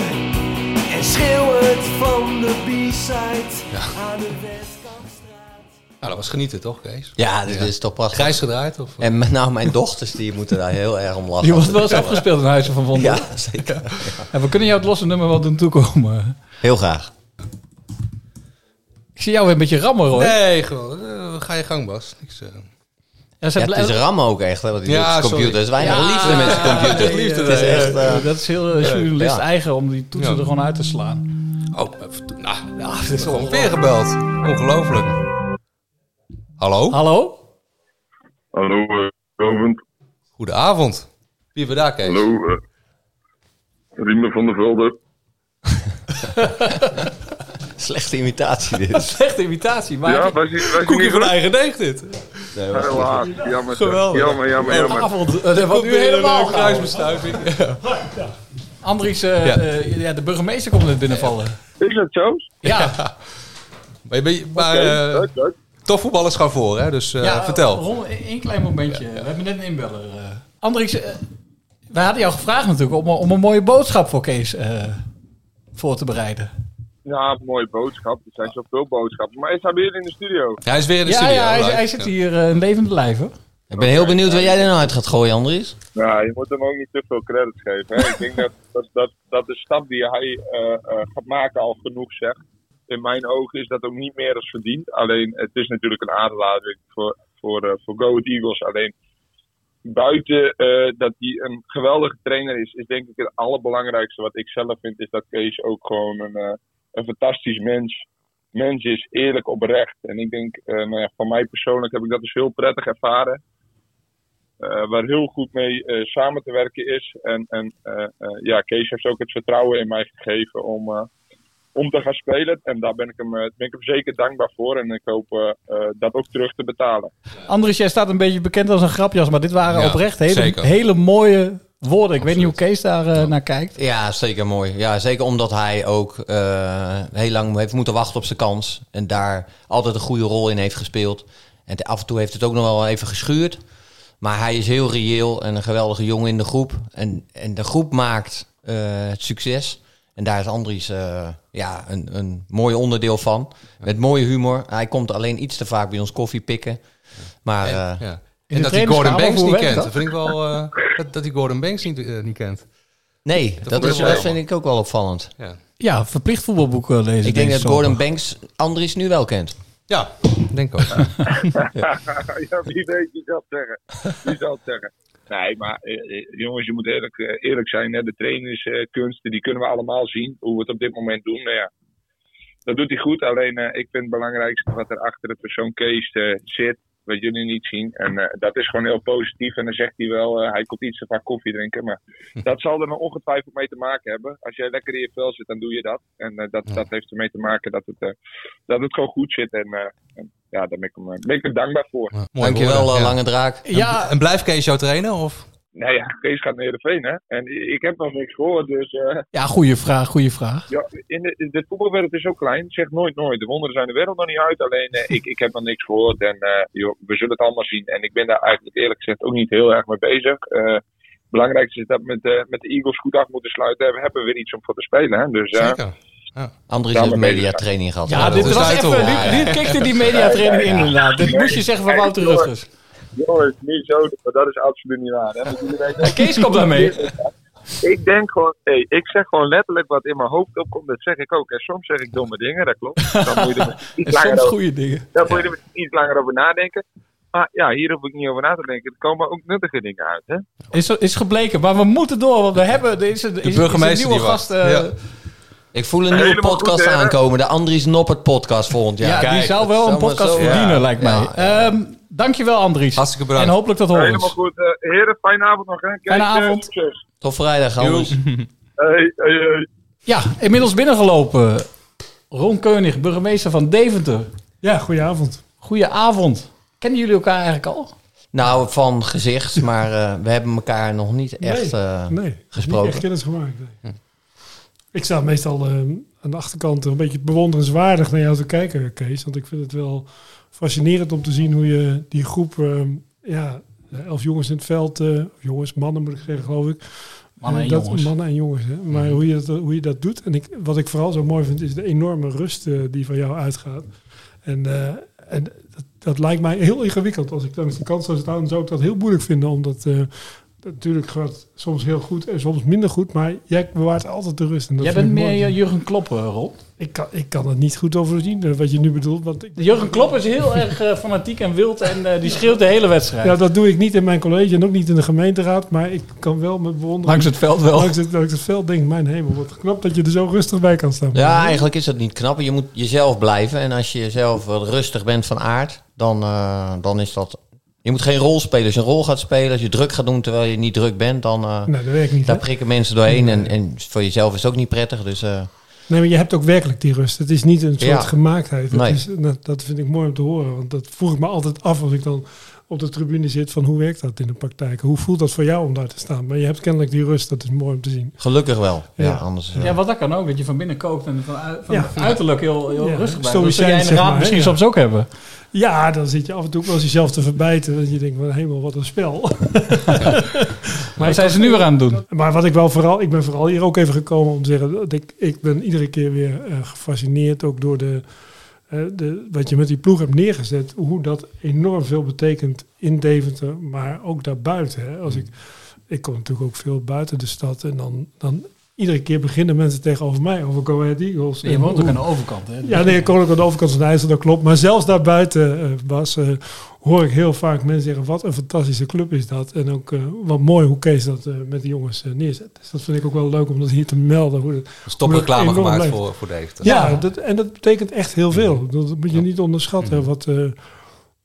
en schreeuw het van de B-side aan de Westkampstraat. Nou, dat was genieten, toch, Kees? Ja, dit is toch prachtig. Grijs gedraaid? Of? En met nou, mijn dochters die moeten daar heel erg om lachen. Je wordt wel eens afgespeeld in Huizen van Wonderen. Ja, zeker. En we kunnen jou het losse nummer wel doen toekomen. Heel graag. Ik zie jou weer een beetje rammen, hoor. Nee, gewoon. eh, ga je gang, Bas. Niks, eh. Ja, ze Ja, het is rammen ook echt, hè, wat hij Ja, sorry. computer. Er is weinig Ja, liefde met zijn computer. nee, het is eh, echt... eh, dat is heel eh, journalist ja. eigen om die toetsen Ja. er gewoon uit te slaan. Oh, even- nou, ja, het is gewoon weer gebeld. Ongelooflijk. Hallo? Hallo? Hallo, uh, Rovend. Goedenavond. Wie hebben we daar, Kees? Hallo, eh Riemen van der Velde. (laughs) Slechte imitatie dit. (laughs) Slechte imitatie, maar Ja, was hij- was koekje van eigen deeg dit. Nee, was Helaas, jammer. Geweldig. Jammer, jammer, jammer. avond, eh, wat nu helemaal kruisbestuiving. kruisbestuiving. Andries, eh, Ja. eh, ja, de burgemeester komt net binnenvallen. Is dat zo? Ja. Maar, je bent- maar eh, leuk, leuk. topvoetballers gaan voor, hè? Dus eh, ja, vertel. Ron, één klein momentje. We hebben net een inbeller. eh. Andries, eh, wij hadden jou gevraagd natuurlijk om, om een mooie boodschap voor Kees eh, voor te bereiden. Ja, mooie boodschap. Er zijn zoveel boodschappen. Maar is hij weer in de studio? Hij is weer in de ja, studio. ja, hij, hij zit Ja. hier eh, in levende lijven. Ik ben heel benieuwd waar jij er nou uit gaat gooien, Andries. Nou, je moet hem ook niet te veel credits geven. Hè? Ik denk dat, dat, dat, dat de stap die hij eh, eh, gaat maken al genoeg zegt. In mijn ogen is dat ook niet meer als verdiend. Alleen, het is natuurlijk een aanlading voor, voor, eh, voor Go Eagles. Alleen, buiten eh, dat hij een geweldige trainer is, is denk ik het allerbelangrijkste wat ik zelf vind, is dat Kees ook gewoon een, eh, een fantastisch mens, mens is, eerlijk oprecht. En ik denk, eh, nou ja, van mij persoonlijk heb ik dat dus heel prettig ervaren. Eh, waar heel goed mee eh, samen te werken is. En, en eh, eh, ja, Kees heeft ook het vertrouwen in mij gegeven om, eh, om te gaan spelen. En daar ben ik, hem, ben ik hem zeker dankbaar voor. En ik hoop dat ook terug te betalen. Andries, jij staat een beetje bekend als een grapjas, maar dit waren Ja, oprecht hele, zeker. hele mooie woorden. Ik weet niet hoe Kees daar eh, naar kijkt. Ja, zeker mooi. Ja, zeker omdat hij ook eh, heel lang heeft moeten wachten op zijn kans. En daar altijd een goede rol in heeft gespeeld. En af en toe heeft het ook nog wel even geschuurd. Maar hij is heel reëel en een geweldige jongen in de groep. En, en de groep maakt eh, het succes. En daar is Andries eh, ja, een, een mooi onderdeel van. Met mooie humor. Hij komt alleen iets te vaak bij ons koffie pikken. Maar En, eh, ja. En dat hij Gordon Banks niet kent. Dat vind ik wel... eh, dat, dat hij Gordon Banks niet, eh, niet kent. Nee, dat, is, dat vind ik ook wel opvallend. Ja. Ja, verplicht voetbalboeken lezen. Ik denk dat Gordon. Banks Andries nu wel kent. Ja, denk ook. (laughs) ja, wie weet, wie zal het zeggen. Wie zal het zeggen. Nee, maar eh, eh, jongens, je moet eerlijk, eh, eerlijk zijn. Hè? De trainingskunsten, die kunnen we allemaal zien. Hoe we het op dit moment doen. Nou ja, dat doet hij goed. Alleen, eh, ik vind het belangrijkste wat er achter de persoon Kees eh, zit. Wat jullie niet zien. En eh, dat is gewoon heel positief. En dan zegt hij wel, eh, hij komt iets te vaak koffie drinken. Maar dat zal er nog ongetwijfeld mee te maken hebben. Als jij lekker in je vel zit, dan doe je dat. En eh, dat, dat heeft ermee te maken dat het, eh, dat het gewoon goed zit. En, eh, en ja, daar ben ik, hem, ben ik hem dankbaar voor. Dankjewel, eh, Lange Draak. Ja. En blijft Kees jou trainen? Of? Nou ja, Kees gaat naar Heerenveen, hè. En ik heb nog niks gehoord, dus... eh, Ja, goede vraag, goede vraag. ja, in de, de voetbalwereld is zo klein. Zeg nooit nooit. De wonderen zijn de wereld nog niet uit. Alleen, eh, ik, ik heb nog niks gehoord. En eh, joh, we zullen het allemaal zien. En ik ben daar eigenlijk eerlijk gezegd ook niet heel erg mee bezig. Eh, het belangrijkste is dat we met, eh, met de Eagles goed af moeten sluiten. We hebben weer iets om voor te spelen, hè. Dus, eh, Zeker. Andries Daar heeft mediatraining gehad. Ja, dit is was even, dit kikte die mediatraining in inderdaad. Dit moest je zeggen van Wouter. Rutgers. Jongens, niet zo, maar dat is absoluut niet waar. Hè? Weten- En Kees komt daarmee. (laughs) Ik denk gewoon, hey, ik zeg gewoon letterlijk wat in mijn hoofd opkomt, dat zeg ik ook. En soms zeg ik domme dingen, dat klopt. Dan moet je er (laughs) iets En langer soms over, goede dingen. dan moet je er iets langer over nadenken. Maar ja, hier hoef ik niet over na te denken. Er komen ook nuttige dingen uit, hè? Is, is gebleken, maar we moeten door, want we hebben... Er is, een- is, is burgemeester een nieuwe gast... eh, Ja. Ik voel een nieuwe Helemaal podcast goed, aankomen. De Andries Noppert podcast volgend ja, jaar. die zou wel een podcast zo- verdienen, Ja. lijkt mij. Ja, ja. Ehm, dankjewel, Andries. Hartstikke bedankt. En hopelijk tot Helemaal horens. goed. eh heren, fijne avond nog, hè? Fijne eh, avond. succes. Tot vrijdag, Andries. (laughs) Hey, hey, hey. Ja, inmiddels binnengelopen. Ron Keunig, burgemeester van Deventer. Ja, goedenavond. Goedenavond. Kennen jullie elkaar eigenlijk al? Nou, van gezicht, maar eh, we hebben elkaar nog niet echt eh, nee, gesproken. Niet echt kennis gemaakt. nee. Ik sta meestal aan de achterkant een beetje bewonderenswaardig naar jou te kijken, Kees. Want ik vind het wel fascinerend om te zien hoe je die groep, eh, ja, elf jongens in het veld, eh, jongens, mannen moet ik zeggen, geloof ik. Mannen en Eh, dat, jongens. Mannen en jongens, hè. Maar hoe, je dat, hoe je dat doet. En ik, wat ik vooral zo mooi vind, is de enorme rust eh, die van jou uitgaat. En, en dat, dat lijkt mij heel ingewikkeld. Als ik langs de kant zou staan, zou ik dat heel moeilijk vinden. Omdat natuurlijk gaat soms heel goed en soms minder goed. Maar jij bewaart altijd de rust. En dat Jij bent meer Jurgen Klopp, eh, Ron. Ik kan, ik kan het niet goed overzien, eh, wat je nu bedoelt. Want ik, Jurgen Klopp is heel erg eh, fanatiek en wild en eh, die schreeuwt de hele wedstrijd. ja, dat doe ik niet in mijn college en ook niet in de gemeenteraad. Maar ik kan wel met bewondering... Langs het veld wel. Langs het, langs het veld denk ik, mijn hemel, wat knap dat je er zo rustig bij kan staan. Ja, eigenlijk is dat niet knap. Je moet jezelf blijven. En als je jezelf wat rustig bent van aard, dan, eh, dan is dat Je moet geen rol spelen. Als je een rol gaat spelen, als je druk gaat doen terwijl je niet druk bent, dan eh, Nee, dat werkt niet, daar hè? prikken mensen doorheen. En, en voor jezelf is het ook niet prettig. Dus eh, Nee, maar je hebt ook werkelijk die rust. Het is niet een soort Ja. gemaaktheid. Nee. is, dat, dat vind ik mooi om te horen. Want dat vroeg ik me altijd af als ik dan op de tribune zit van hoe werkt dat in de praktijk? Hoe voelt dat voor jou om daar te staan? Maar je hebt kennelijk die rust, dat is mooi om te zien. gelukkig wel. Ja, Ja. anders. Ja, wat dat kan ook, dat je van binnen kookt en van, uit- van Ja. uiterlijk heel, heel Ja, rustig blijft. Dat jij in de zeg raad maar, misschien soms ook hebben. Ja, dan zit je af en toe ook wel eens jezelf te verbijten. Dat je denkt, van hemel, wat een spel. (laughs) Wat zijn ze nu weer aan het doen? Maar wat ik wel vooral, ik ben vooral hier ook even gekomen om te zeggen dat ik, ik ben iedere keer weer eh, gefascineerd ook door de, eh, de, wat je met die ploeg hebt neergezet, hoe dat enorm veel betekent in Deventer, maar ook daarbuiten. Hè. Als ik, ik kom natuurlijk ook veel buiten de stad en dan, dan iedere keer beginnen mensen tegenover mij over Go Ahead Eagles. Je En woont ook aan de overkant, hè? Ja, nee, ik woon ook aan de overkant van de IJssel, dat klopt. Maar zelfs daarbuiten, eh Bas, eh, hoor ik heel vaak mensen zeggen... wat een fantastische club is dat. En ook eh, wat mooi hoe Kees dat met de jongens neerzet. Dus dat vind ik ook wel leuk om dat hier te melden. Hoe dat, top hoe dat reclame enorm gemaakt voor, voor Deventer. Ja, Dat, en dat betekent echt heel veel. Dat moet je niet onderschatten. Wat, eh,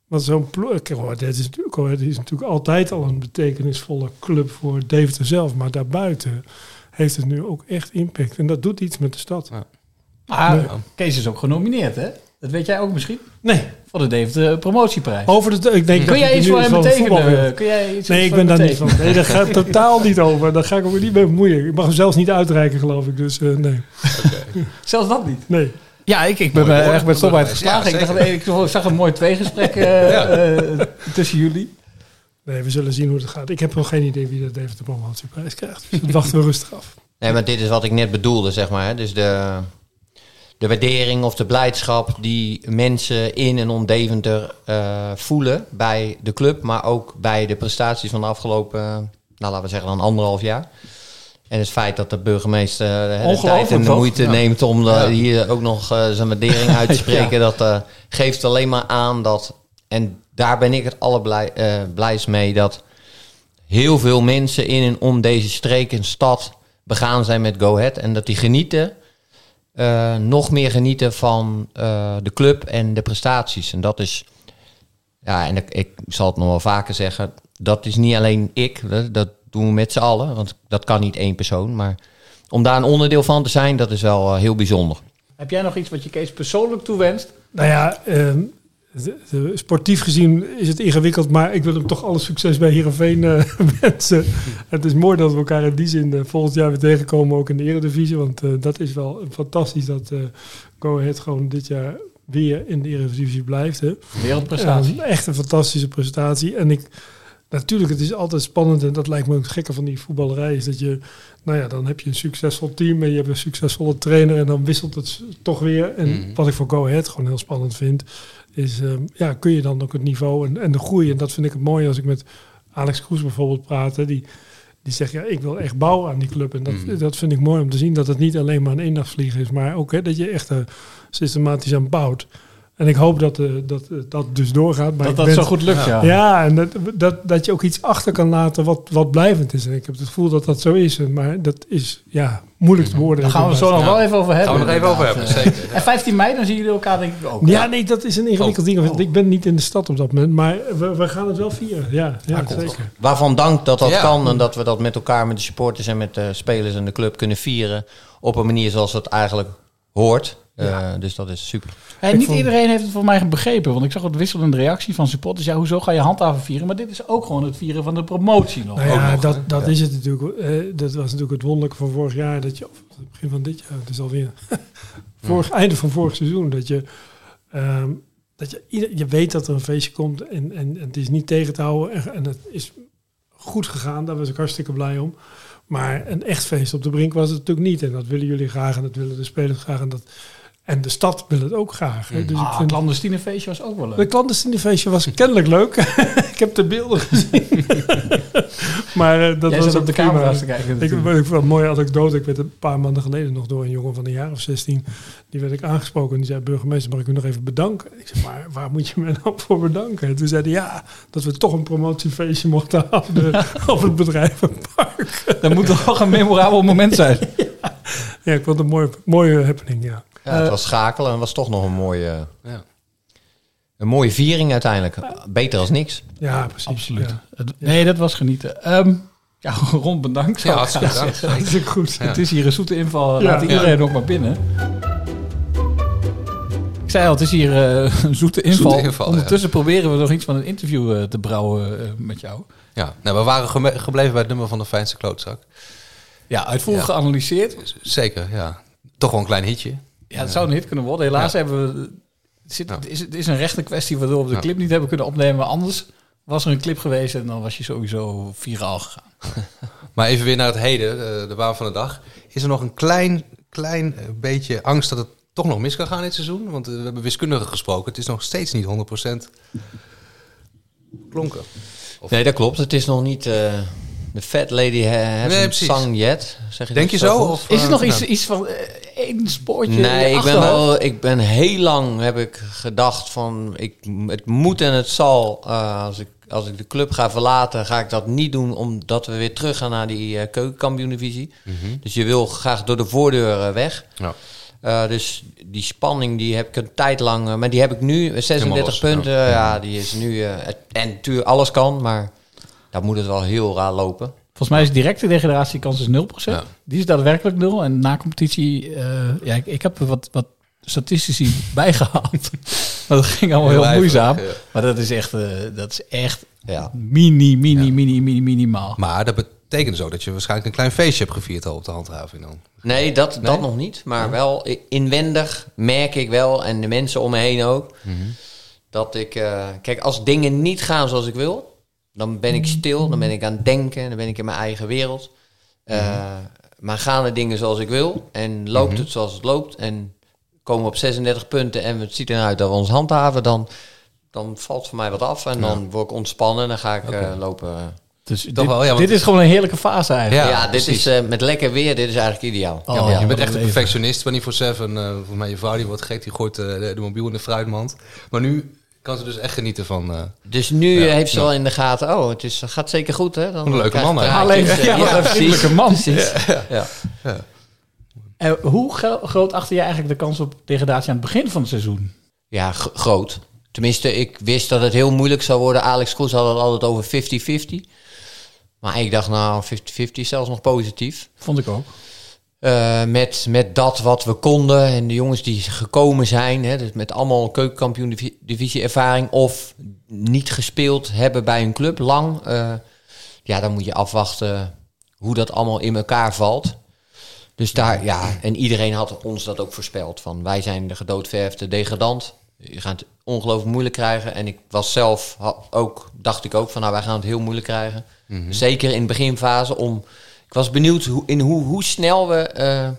wat zo'n ploeg... Hoor, dit is, natuurlijk- dit is natuurlijk altijd al een betekenisvolle club voor Deventer zelf. Maar daarbuiten heeft het nu ook echt impact. En dat doet iets met de stad. Ah, Nee. Kees is ook genomineerd, hè? Dat weet jij ook misschien? Nee. Voor de Deventer promotieprijs. Over de, ik denk Kun dat jij iets voor hem betekenen? Kun jij iets nee, ik ben daar niet van. Nee, daar gaat totaal niet over. Daar ga ik ook niet mee bemoeien. Ik mag hem zelfs niet uitreiken, geloof ik. Dus eh, nee. (laughs) Zelfs dat niet? Nee. Ja, ik, ik ben echt met stomheid geslagen. Ja, ik, dacht, zeker. ik zag een mooi tweegesprek eh, (laughs) eh, tussen jullie. Nee, we zullen zien hoe het gaat. Ik heb nog geen idee wie dat even de promotieprijs krijgt. Dus dat wachten we rustig af. Nee, maar dit is wat ik net bedoelde, zeg maar. Dus de, de waardering of de blijdschap die mensen in en om Deventer eh, voelen bij de club, maar ook bij de prestaties van de afgelopen, nou laten we zeggen dan anderhalf jaar. En het feit dat de burgemeester eh, de tijd en de moeite Ja. neemt om eh, Ja. hier ook nog zijn waardering uit te (laughs) spreken, Ja. dat geeft alleen maar aan dat, en daar ben ik het allerblijst eh, blijst mee, dat heel veel mensen in en om deze streek en stad begaan zijn met Go Ahead. En dat die genieten, eh, nog meer genieten van eh, de club en de prestaties. En dat is, ja, en ik, ik zal het nog wel vaker zeggen, dat is niet alleen ik, dat, dat doen we met z'n allen. Want dat kan niet één persoon. Maar om daar een onderdeel van te zijn, dat is wel heel bijzonder. Heb jij nog iets wat je Kees persoonlijk toewenst? Nou ja, ehm, sportief gezien is het ingewikkeld, maar ik wil hem toch alle succes bij Heerenveen eh (laughs) wensen. Het is mooi dat we elkaar in die zin eh, volgend jaar weer tegenkomen, ook in de Eredivisie. Want eh, dat is wel fantastisch dat Go Ahead gewoon dit jaar weer in de Eredivisie blijft. Hè. Wereldprestatie. Echt een fantastische prestatie. En ik, natuurlijk, het is altijd spannend en dat lijkt me ook het gekke van die voetballerij. Is dat je, nou ja, dan heb je een succesvol team en je hebt een succesvolle trainer en dan wisselt het toch weer. En Mhm. wat ik voor Go Ahead gewoon heel spannend vind, is, ehm, ja, kun je dan ook het niveau en, en de groei. En dat vind ik het mooi als ik met Alex Kroes bijvoorbeeld praat. hè, die, die zegt, ja, ik wil echt bouwen aan die club. En dat, Mhm. dat vind ik mooi om te zien, dat het niet alleen maar een eendagsvlieg is, maar ook hè, dat je echt er systematisch aan bouwt. En ik hoop dat eh, dat, eh, dat dus doorgaat. Maar Dat dat ben- zo goed lukt, ja. Ja, en dat, dat, dat je ook iets achter kan laten wat, wat blijvend is. En ik heb het gevoel dat dat zo is. Maar dat is ja, moeilijk te beoordelen. Daar gaan we het zo nog wel even over hebben. Gaan we nog even over hebben, zeker. En 15 mei, dan zien jullie elkaar denk ik ook. Ja, nee, dat is een ingewikkeld ding. Ik ben niet in de stad op dat moment. Maar we, we gaan het wel vieren. Ja, ja zeker. Waarvan dank dat dat Ja. kan en dat we dat met elkaar, met de supporters en met de spelers en de club kunnen vieren. Op een manier zoals het eigenlijk hoort. Eh, dus dat is super. Hey, niet iedereen heeft het voor mij begrepen, want ik zag wat wisselende reactie van supporters. Ja, hoezo ga je handhaven vieren? Maar dit is ook gewoon het vieren van de promotie nog. Nou ja, nog, dat, dat Ja. is het natuurlijk. eh, dat was natuurlijk het wonderlijke van vorig jaar. Dat je, of het begin van dit jaar, het is alweer (laughs) vorig, einde van vorig seizoen. Dat je, ehm, dat je, ieder, je weet dat er een feestje komt en, en, en het is niet tegen te houden. En, en het is goed gegaan, daar was ik hartstikke blij om. Maar een echt feest op de brink was het natuurlijk niet. En dat willen jullie graag en dat willen de spelers graag. En, dat, en de stad wil het ook graag. hè. Dus ah, ik vind, clandestine feestje was ook wel leuk. de clandestine feestje was kennelijk leuk. (laughs) ik heb de beelden gezien. (laughs) maar eh, dat Jij was zat op de camera's te kijken Ik, ik een mooie anekdote. Ik werd een paar maanden geleden nog door een jongen van een jaar of 16. Die werd ik aangesproken. En die zei, burgemeester, mag ik u nog even bedanken? Ik zei, maar waar moet je me nou (laughs) voor bedanken? En toen zei hij, ja, dat we toch een promotiefeestje mochten houden op het bedrijvenpark. Dat moet toch een memorabel moment zijn. ja, ik vond het een mooie, mooie happening, ja. Ja, het was schakelen en was toch nog een mooie, Ja. een mooie viering uiteindelijk. Beter als niks. Ja, precies. Absoluut. Ja. Het- Nee, dat was genieten. Ehm, ja, (laughs) Ron, bedankt. Ja, ik hartstikke goed. Ja. Het is hier een zoete inval. Ja. Laat iedereen nog maar binnen. Ik zei al, het is hier eh, een zoete inval. Zoete inval, Ondertussen proberen we nog iets van een interview eh, te brouwen eh, met jou. Ja, nou, we waren gebleven bij het nummer van de fijnste klootzak. Ja, uitvoerig geanalyseerd. Zeker, ja. Toch wel een klein hitje. Ja, het zou een hit kunnen worden. Helaas Ja. hebben we... Het, zit, het, is, het is een rechte kwestie waardoor we de Ja. clip niet hebben kunnen opnemen. Anders was er een clip geweest en dan was je sowieso viraal gegaan. (laughs) Maar even weer naar het heden, eh, de waan van de dag. Is er nog een klein, klein eh, beetje angst dat het toch nog mis kan gaan dit seizoen? Want eh, we hebben wiskundigen gesproken. Het is nog steeds niet 100% klonken. Nee, dat klopt. Het is nog niet... eh, de fat lady ha- hasn't Nee, sung yet. Zeg je Denk je zo? Of, Is er nog iets, iets van eh, één spoortje? Nee, ik ben, wel, ik ben heel lang heb ik gedacht van ik, het moet en het zal. eh, als, ik, als ik de club ga verlaten, ga ik dat niet doen omdat we weer terug gaan naar die eh keukenkampioen-divisie. Mhm. Dus je wil graag door de voordeur weg. Ja. Eh, dus die spanning die heb ik een tijd lang, maar die heb ik nu, eh, 36 Helemaal los, punten, ja. ja. die is nu, eh, het- en natuurlijk alles kan, maar dan moet het wel heel raar lopen. Volgens mij is directe degradatiekans is 0%. Ja. Die is daadwerkelijk 0. En na competitie, eh, ja, ik, ik heb er wat, wat statistici (laughs) bijgehaald. maar dat ging allemaal heel, Heel moeizaam. ja. Maar dat is echt, eh, dat is echt Ja. mini, mini, mini, mini, minimaal. Maar dat betekent zo dat je waarschijnlijk een klein feestje hebt gevierd al op de handhaving dan. Nee, dat, Nee? dat nog niet. Maar wel inwendig merk ik wel, en de mensen om me heen ook, Mhm. dat ik... eh, kijk, als dingen niet gaan zoals ik wil, dan ben ik stil, dan ben ik aan het denken, dan ben ik in mijn eigen wereld. Eh, Maar gaan de dingen zoals ik wil en loopt Mhm. het zoals het loopt en komen we op 36 punten en het ziet eruit dat we ons handhaven, dan, dan valt voor mij wat af en dan word ik ontspannen en dan ga ik eh, lopen... Dus dit, wel, ja, want- dit is gewoon een heerlijke fase eigenlijk. Ja, dit precies. is eh, met lekker weer, dit is eigenlijk ideaal. Oh, Ja, je bent echt een perfectionist, 24-7. eh voor mij je vrouw die wordt gek, die gooit de, de mobiel in de fruitmand. Maar nu kan ze dus echt genieten van... eh, Dus nu Ja, eh, heeft ze ja. wel in de gaten, oh, het is, gaat zeker goed, hè? Dan Een leuke man, hè? Alleen, ja, ja, een precies. man. Precies. Ja. En hoe gro- groot achter je eigenlijk de kans op degradatie aan het begin van het seizoen? Ja, groot. Tenminste, ik wist dat het heel moeilijk zou worden. Alex Kroes had het altijd over 50-50. Maar ik dacht, nou, 50-50 is zelfs nog positief. Vond ik ook. Eh, met, met dat wat we konden en de jongens die gekomen zijn, hè, dus met allemaal keukenkampioen-divisie ervaring of niet gespeeld hebben bij een club lang, eh, ja, dan moet je afwachten hoe dat allemaal in elkaar valt. Dus daar, ja, en iedereen had ons dat ook voorspeld. Van wij zijn de gedoodverfde degradant. Je gaat het ongelooflijk moeilijk krijgen. En ik was zelf ook, dacht ik ook van, nou, wij gaan het heel moeilijk krijgen. Mhm. Zeker in de beginfase. Om, ik was benieuwd hoe, in hoe, hoe snel we eh,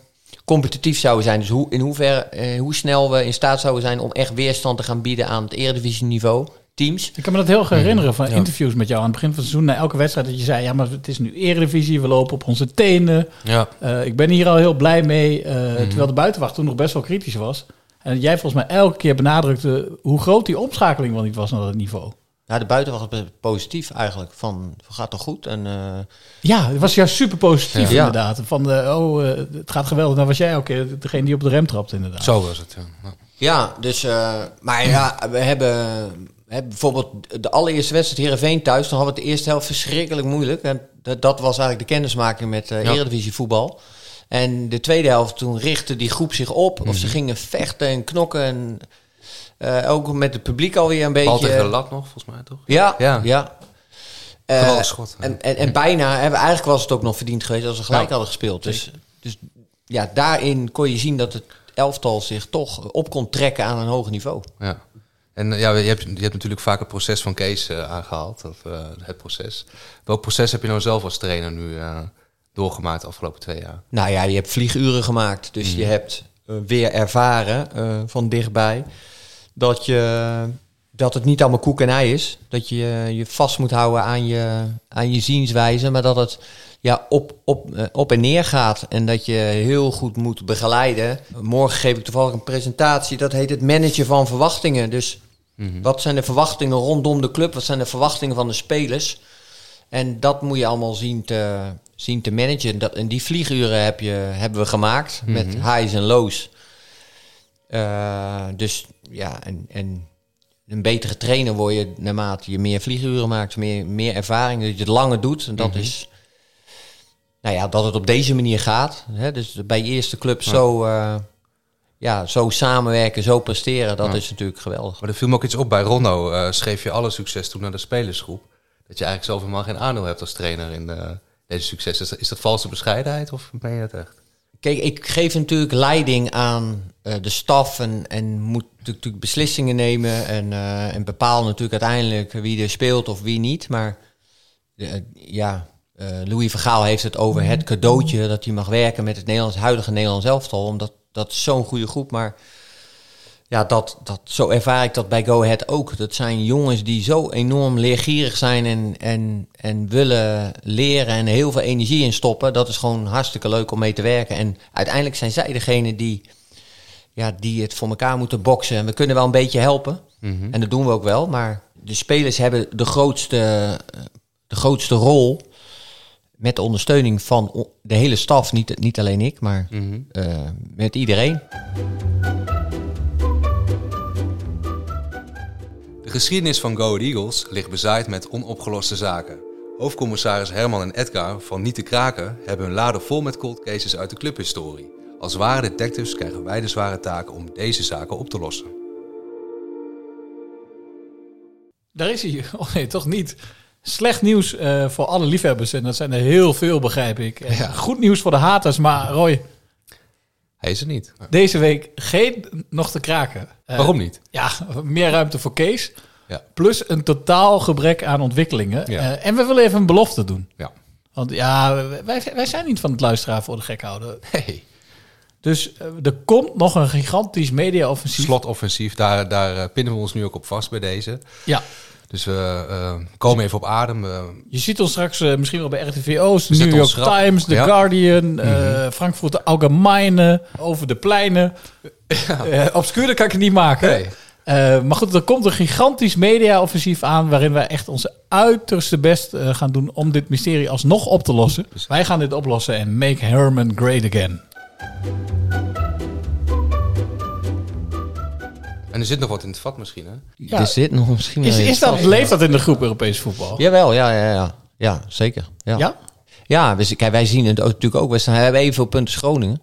competitief zouden zijn. Dus hoe, in hoeverre, eh, hoe snel we in staat zouden zijn om echt weerstand te gaan bieden aan het eredivisieniveau. Teams. Ik kan me dat heel erg herinneren van interviews met jou aan het begin van het seizoen. Na elke wedstrijd dat je zei, ja, maar het is nu eredivisie, we lopen op onze tenen. ja. Eh, ik ben hier al heel blij mee, eh, Mhm. terwijl de buitenwacht toen nog best wel kritisch was. En jij volgens mij elke keer benadrukte hoe groot die omschakeling wel niet was naar dat niveau. Ja, de buitenwacht was positief eigenlijk. Van, gaat toch goed? En, eh, Ja, het was juist super positief Ja. inderdaad. Van, de, oh, eh, het gaat geweldig. Nou was jij ook eh, degene die op de rem trapt inderdaad. Zo was het, ja. Ja. Ja, dus, eh, maar ja, we hebben, we hebben bijvoorbeeld de allereerste wedstrijd Heerenveen thuis. Dan hadden we het de eerste helft verschrikkelijk moeilijk. En dat, dat was eigenlijk de kennismaking met eh Ja. Eredivisie voetbal. En de tweede helft, toen richtte die groep zich op. Of Mhm. ze gingen vechten en knokken. En eh, ook met het publiek alweer een beetje. Tegen de lat nog, volgens mij, toch? Ja, Ja. ja. Eh, schot, en, en, en bijna, hebben, eigenlijk was het ook nog verdiend geweest als ze gelijk Ja. hadden gespeeld. Dus, dus ja, daarin kon je zien dat het elftal zich toch op kon trekken aan een hoog niveau. Ja. En eh, ja, je hebt, je hebt natuurlijk vaak het proces van Kees eh, aangehaald, of eh, het proces. Welk proces heb je nou zelf als trainer nu eh, doorgemaakt de afgelopen twee jaar? Nou ja, je hebt vlieguren gemaakt. Dus Mhm. je hebt weer ervaren eh, van dichtbij dat, je, dat het niet allemaal koek en ei is. Dat je je vast moet houden aan je, aan je zienswijze, maar dat het ja, op, op, eh, op en neer gaat. En dat je heel goed moet begeleiden. Morgen geef ik toevallig een presentatie. Dat heet het managen van verwachtingen. Dus Mhm. wat zijn de verwachtingen rondom de club? Wat zijn de verwachtingen van de spelers? En dat moet je allemaal zien te, zien te managen. Dat, en die vlieguren heb je, hebben we gemaakt met Mhm. highs en lows. Eh, dus ja, en, en een betere trainer word je naarmate je meer vlieguren maakt, meer, meer ervaring, dat je het langer doet. En dat Mhm. is, nou ja, dat het op deze manier gaat. Hè? Dus bij je eerste club zo, eh, ja, zo samenwerken, zo presteren, dat Ja. is natuurlijk geweldig. Maar er viel me ook iets op bij Ronno. eh, schreef je alle succes toe naar de spelersgroep. Dat je eigenlijk zelf helemaal geen aandeel hebt als trainer in eh, deze succes. Is dat, is dat valse bescheidenheid of ben je dat echt? Kijk, ik geef natuurlijk leiding aan eh, de staf en, en moet natuurlijk beslissingen nemen en, eh, en bepaal natuurlijk uiteindelijk wie er speelt of wie niet. Maar eh, ja, Louis Vergaal heeft het over het cadeautje dat hij mag werken met het Nederlands, huidige Nederlands elftal. Omdat dat is zo'n goede groep, maar ja, dat, dat, zo ervaar ik dat bij Go Ahead ook. Dat zijn jongens die zo enorm leergierig zijn en, en, en willen leren en heel veel energie in stoppen. Dat is gewoon hartstikke leuk om mee te werken. En uiteindelijk zijn zij degene die, ja, die het voor elkaar moeten boksen. En we kunnen wel een beetje helpen. Mhm. En dat doen we ook wel. Maar de spelers hebben de grootste, de grootste rol. Met de ondersteuning van de hele staf. Niet, niet alleen ik, maar Mhm. eh, met iedereen. De geschiedenis van Go Eagles ligt bezaaid met onopgeloste zaken. Hoofdcommissaris Herman en Edgar van Niet te Kraken hebben hun laden vol met cold cases uit de clubhistorie. Als ware detectives krijgen wij de zware taak om deze zaken op te lossen. Daar is hij. (laughs) Oh nee, toch niet. Slecht nieuws eh, voor alle liefhebbers. En dat zijn er heel veel, begrijp ik. En Goed nieuws voor de haters. Maar Roy, Hij is er niet. deze week geen nog te kraken. Eh, Waarom niet? Ja, meer ruimte voor Kees. Ja. Plus een totaal gebrek aan ontwikkelingen. Ja. Eh, en we willen even een belofte doen. Ja. Want ja, wij, wij zijn niet van het luisteraar voor de gek houden. Hey. Dus eh, er komt nog een gigantisch media-offensief. Slotoffensief, daar, daar pinnen we ons nu ook op vast bij deze. Ja. Dus we eh, komen even op adem. eh, Je ziet ons straks eh, misschien wel bij RTV Oost, We New York. Times, The Ja. Guardian, Mhm. Frankfurter Allgemeine, over de pleinen. (laughs) Eh obscuurder kan ik het niet maken. Nee. Maar goed, er komt een gigantisch media-offensief aan... waarin wij echt onze uiterste best gaan doen om dit mysterie alsnog op te lossen. Wij gaan dit oplossen en make Herman great again. En er zit nog wat in het vat misschien, hè? Ja. Er zit nog misschien Is, is dat, vast. leeft dat in de groep Europees voetbal? Jawel, ja, ja, ja. Ja, zeker. Ja? Ja? Ja, we, kijk, wij zien het ook, natuurlijk ook. We staan- we hebben evenveel punten als Groningen.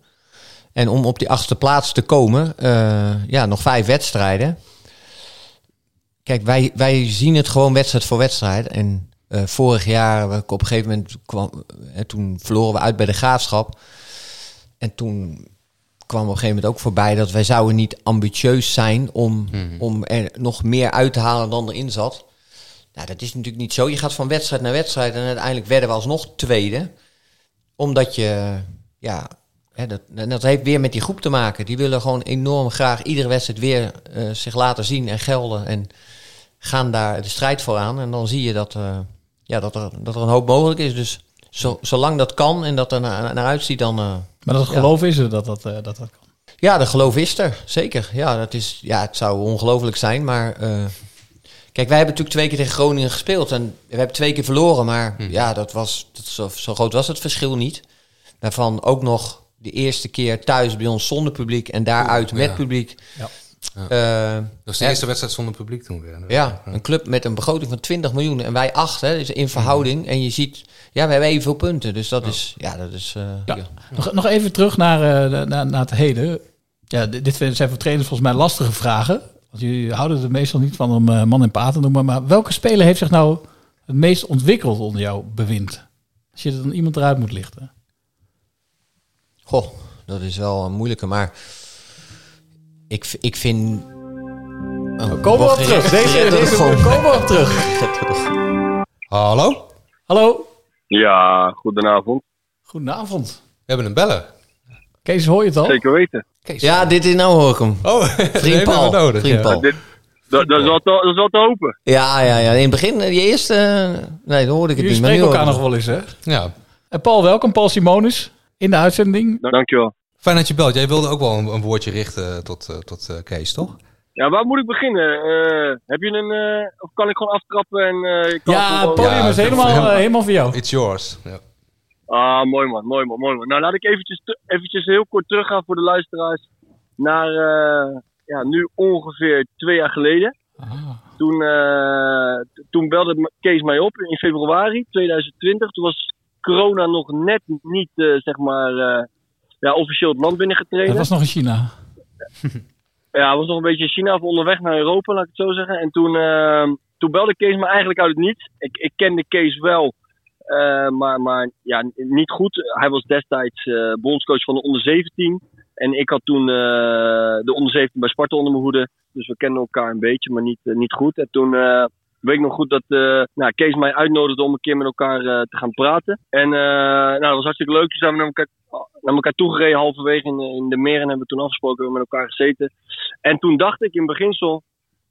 En om op die achtste plaats te komen, eh, ja, nog vijf wedstrijden. Kijk, wij, wij zien het gewoon wedstrijd voor wedstrijd. En eh, vorig jaar, we- op een gegeven moment, kwam, eh, toen verloren we uit bij de graafschap. En toen kwam op een gegeven moment ook voorbij dat wij zouden niet ambitieus zijn om, om er nog meer uit te halen dan erin zat. Nou, dat is natuurlijk niet zo. Je gaat van wedstrijd naar wedstrijd en uiteindelijk werden we alsnog tweede. Omdat je, ja, hè, dat, dat heeft weer met die groep te maken. Die willen gewoon enorm graag iedere wedstrijd weer eh, zich laten zien en gelden. En gaan daar de strijd voor aan. En dan zie je dat, eh, ja, dat, er, dat er een hoop mogelijk is. Dus zo, zolang dat kan en dat er naar, naar uitziet, dan... eh, Maar dat ja. geloof is er dat dat, eh, dat, dat kan. Ja, de geloof is er, zeker. Ja, dat is, ja het zou ongelooflijk zijn, maar... eh, kijk, wij hebben natuurlijk twee keer tegen Groningen gespeeld en we hebben twee keer verloren, maar ja, dat was, dat, zo, zo groot was het verschil niet. Daarvan ook nog de eerste keer thuis bij ons zonder publiek en daaruit Oeh, met ja. publiek. Ja. Eh, Dat was de eerste wedstrijd zonder publiek toen weer. ja, een club met een begroting van 20 miljoen en wij acht, hè, dus in verhouding. En je ziet, ja, we hebben evenveel punten, dus dat is, ja, dat is... eh, Ja. ja. Nog, nog even terug naar, eh, de- naar, naar het heden. Ja, dit, zijn voor trainers volgens mij lastige vragen. Want jullie houden er meestal niet van om eh, man en paard te noemen. Maar welke speler heeft zich nou het meest ontwikkeld onder jouw bewind? Als je er dan iemand eruit moet lichten. Goh, dat is wel een moeilijke, maar ik, ik vind... Oh, komen (laughs) we op terug. Deze, deze komen we op terug. Hallo? Hallo? Ja, goedenavond. Goedenavond. We hebben een beller. Kees, hoor je het al? Zeker weten. Ja, dit is nou hoor ik hem. Oh, (laughs) Vriend Paul. nodig, Vriend ja. Paul. Dit, dat, dat, is wel te, dat is wel te hopen. Ja, ja, ja. In het begin, eh, die eerste... eh, Nee, dan hoorde ik het Jullie niet. maar nu spreken elkaar nog wel eens, hè? Ja. En Paul, welkom. Paul Simonis in de uitzending. Dankjewel. Fijn dat je belt. Jij wilde ook wel een, een woordje richten tot, eh, tot eh, Kees, toch? Ja, waar moet ik beginnen? Eh, heb je een... eh, of kan ik gewoon aftrappen en... eh, kan Ja, het podium is helemaal, eh, helemaal voor jou. It's yours. Ja. Ah, mooi man, mooi man, mooi man. Nou, laat ik eventjes, eventjes heel kort teruggaan voor de luisteraars. Naar, eh, ja, nu ongeveer twee jaar geleden. Toen, eh, t- toen belde Kees mij op in februari 2020. Toen was corona nog net niet, eh, zeg maar, eh, ja, officieel het land binnengetreden. Dat was nog in China. (laughs) Ja, hij was nog een beetje in China of onderweg naar Europa, laat ik het zo zeggen. En toen, eh, toen belde Kees me eigenlijk uit het niets. Ik, ik kende Kees wel, eh, maar, maar ja, niet goed. Hij was destijds eh bondscoach van de onder 17. En ik had toen eh, de onder 17 bij Sparta onder mijn hoede. Dus we kenden elkaar een beetje, maar niet, niet goed. En toen weet ik nog goed dat eh, nou, Kees mij uitnodigde om een keer met elkaar eh, te gaan praten. En eh, nou, dat was hartstikke leuk. Toen zijn we naar elkaar, naar elkaar toegereden halverwege in, de- in de meren. Hebben we toen afgesproken, hebben we met elkaar gezeten. En toen dacht ik in beginsel,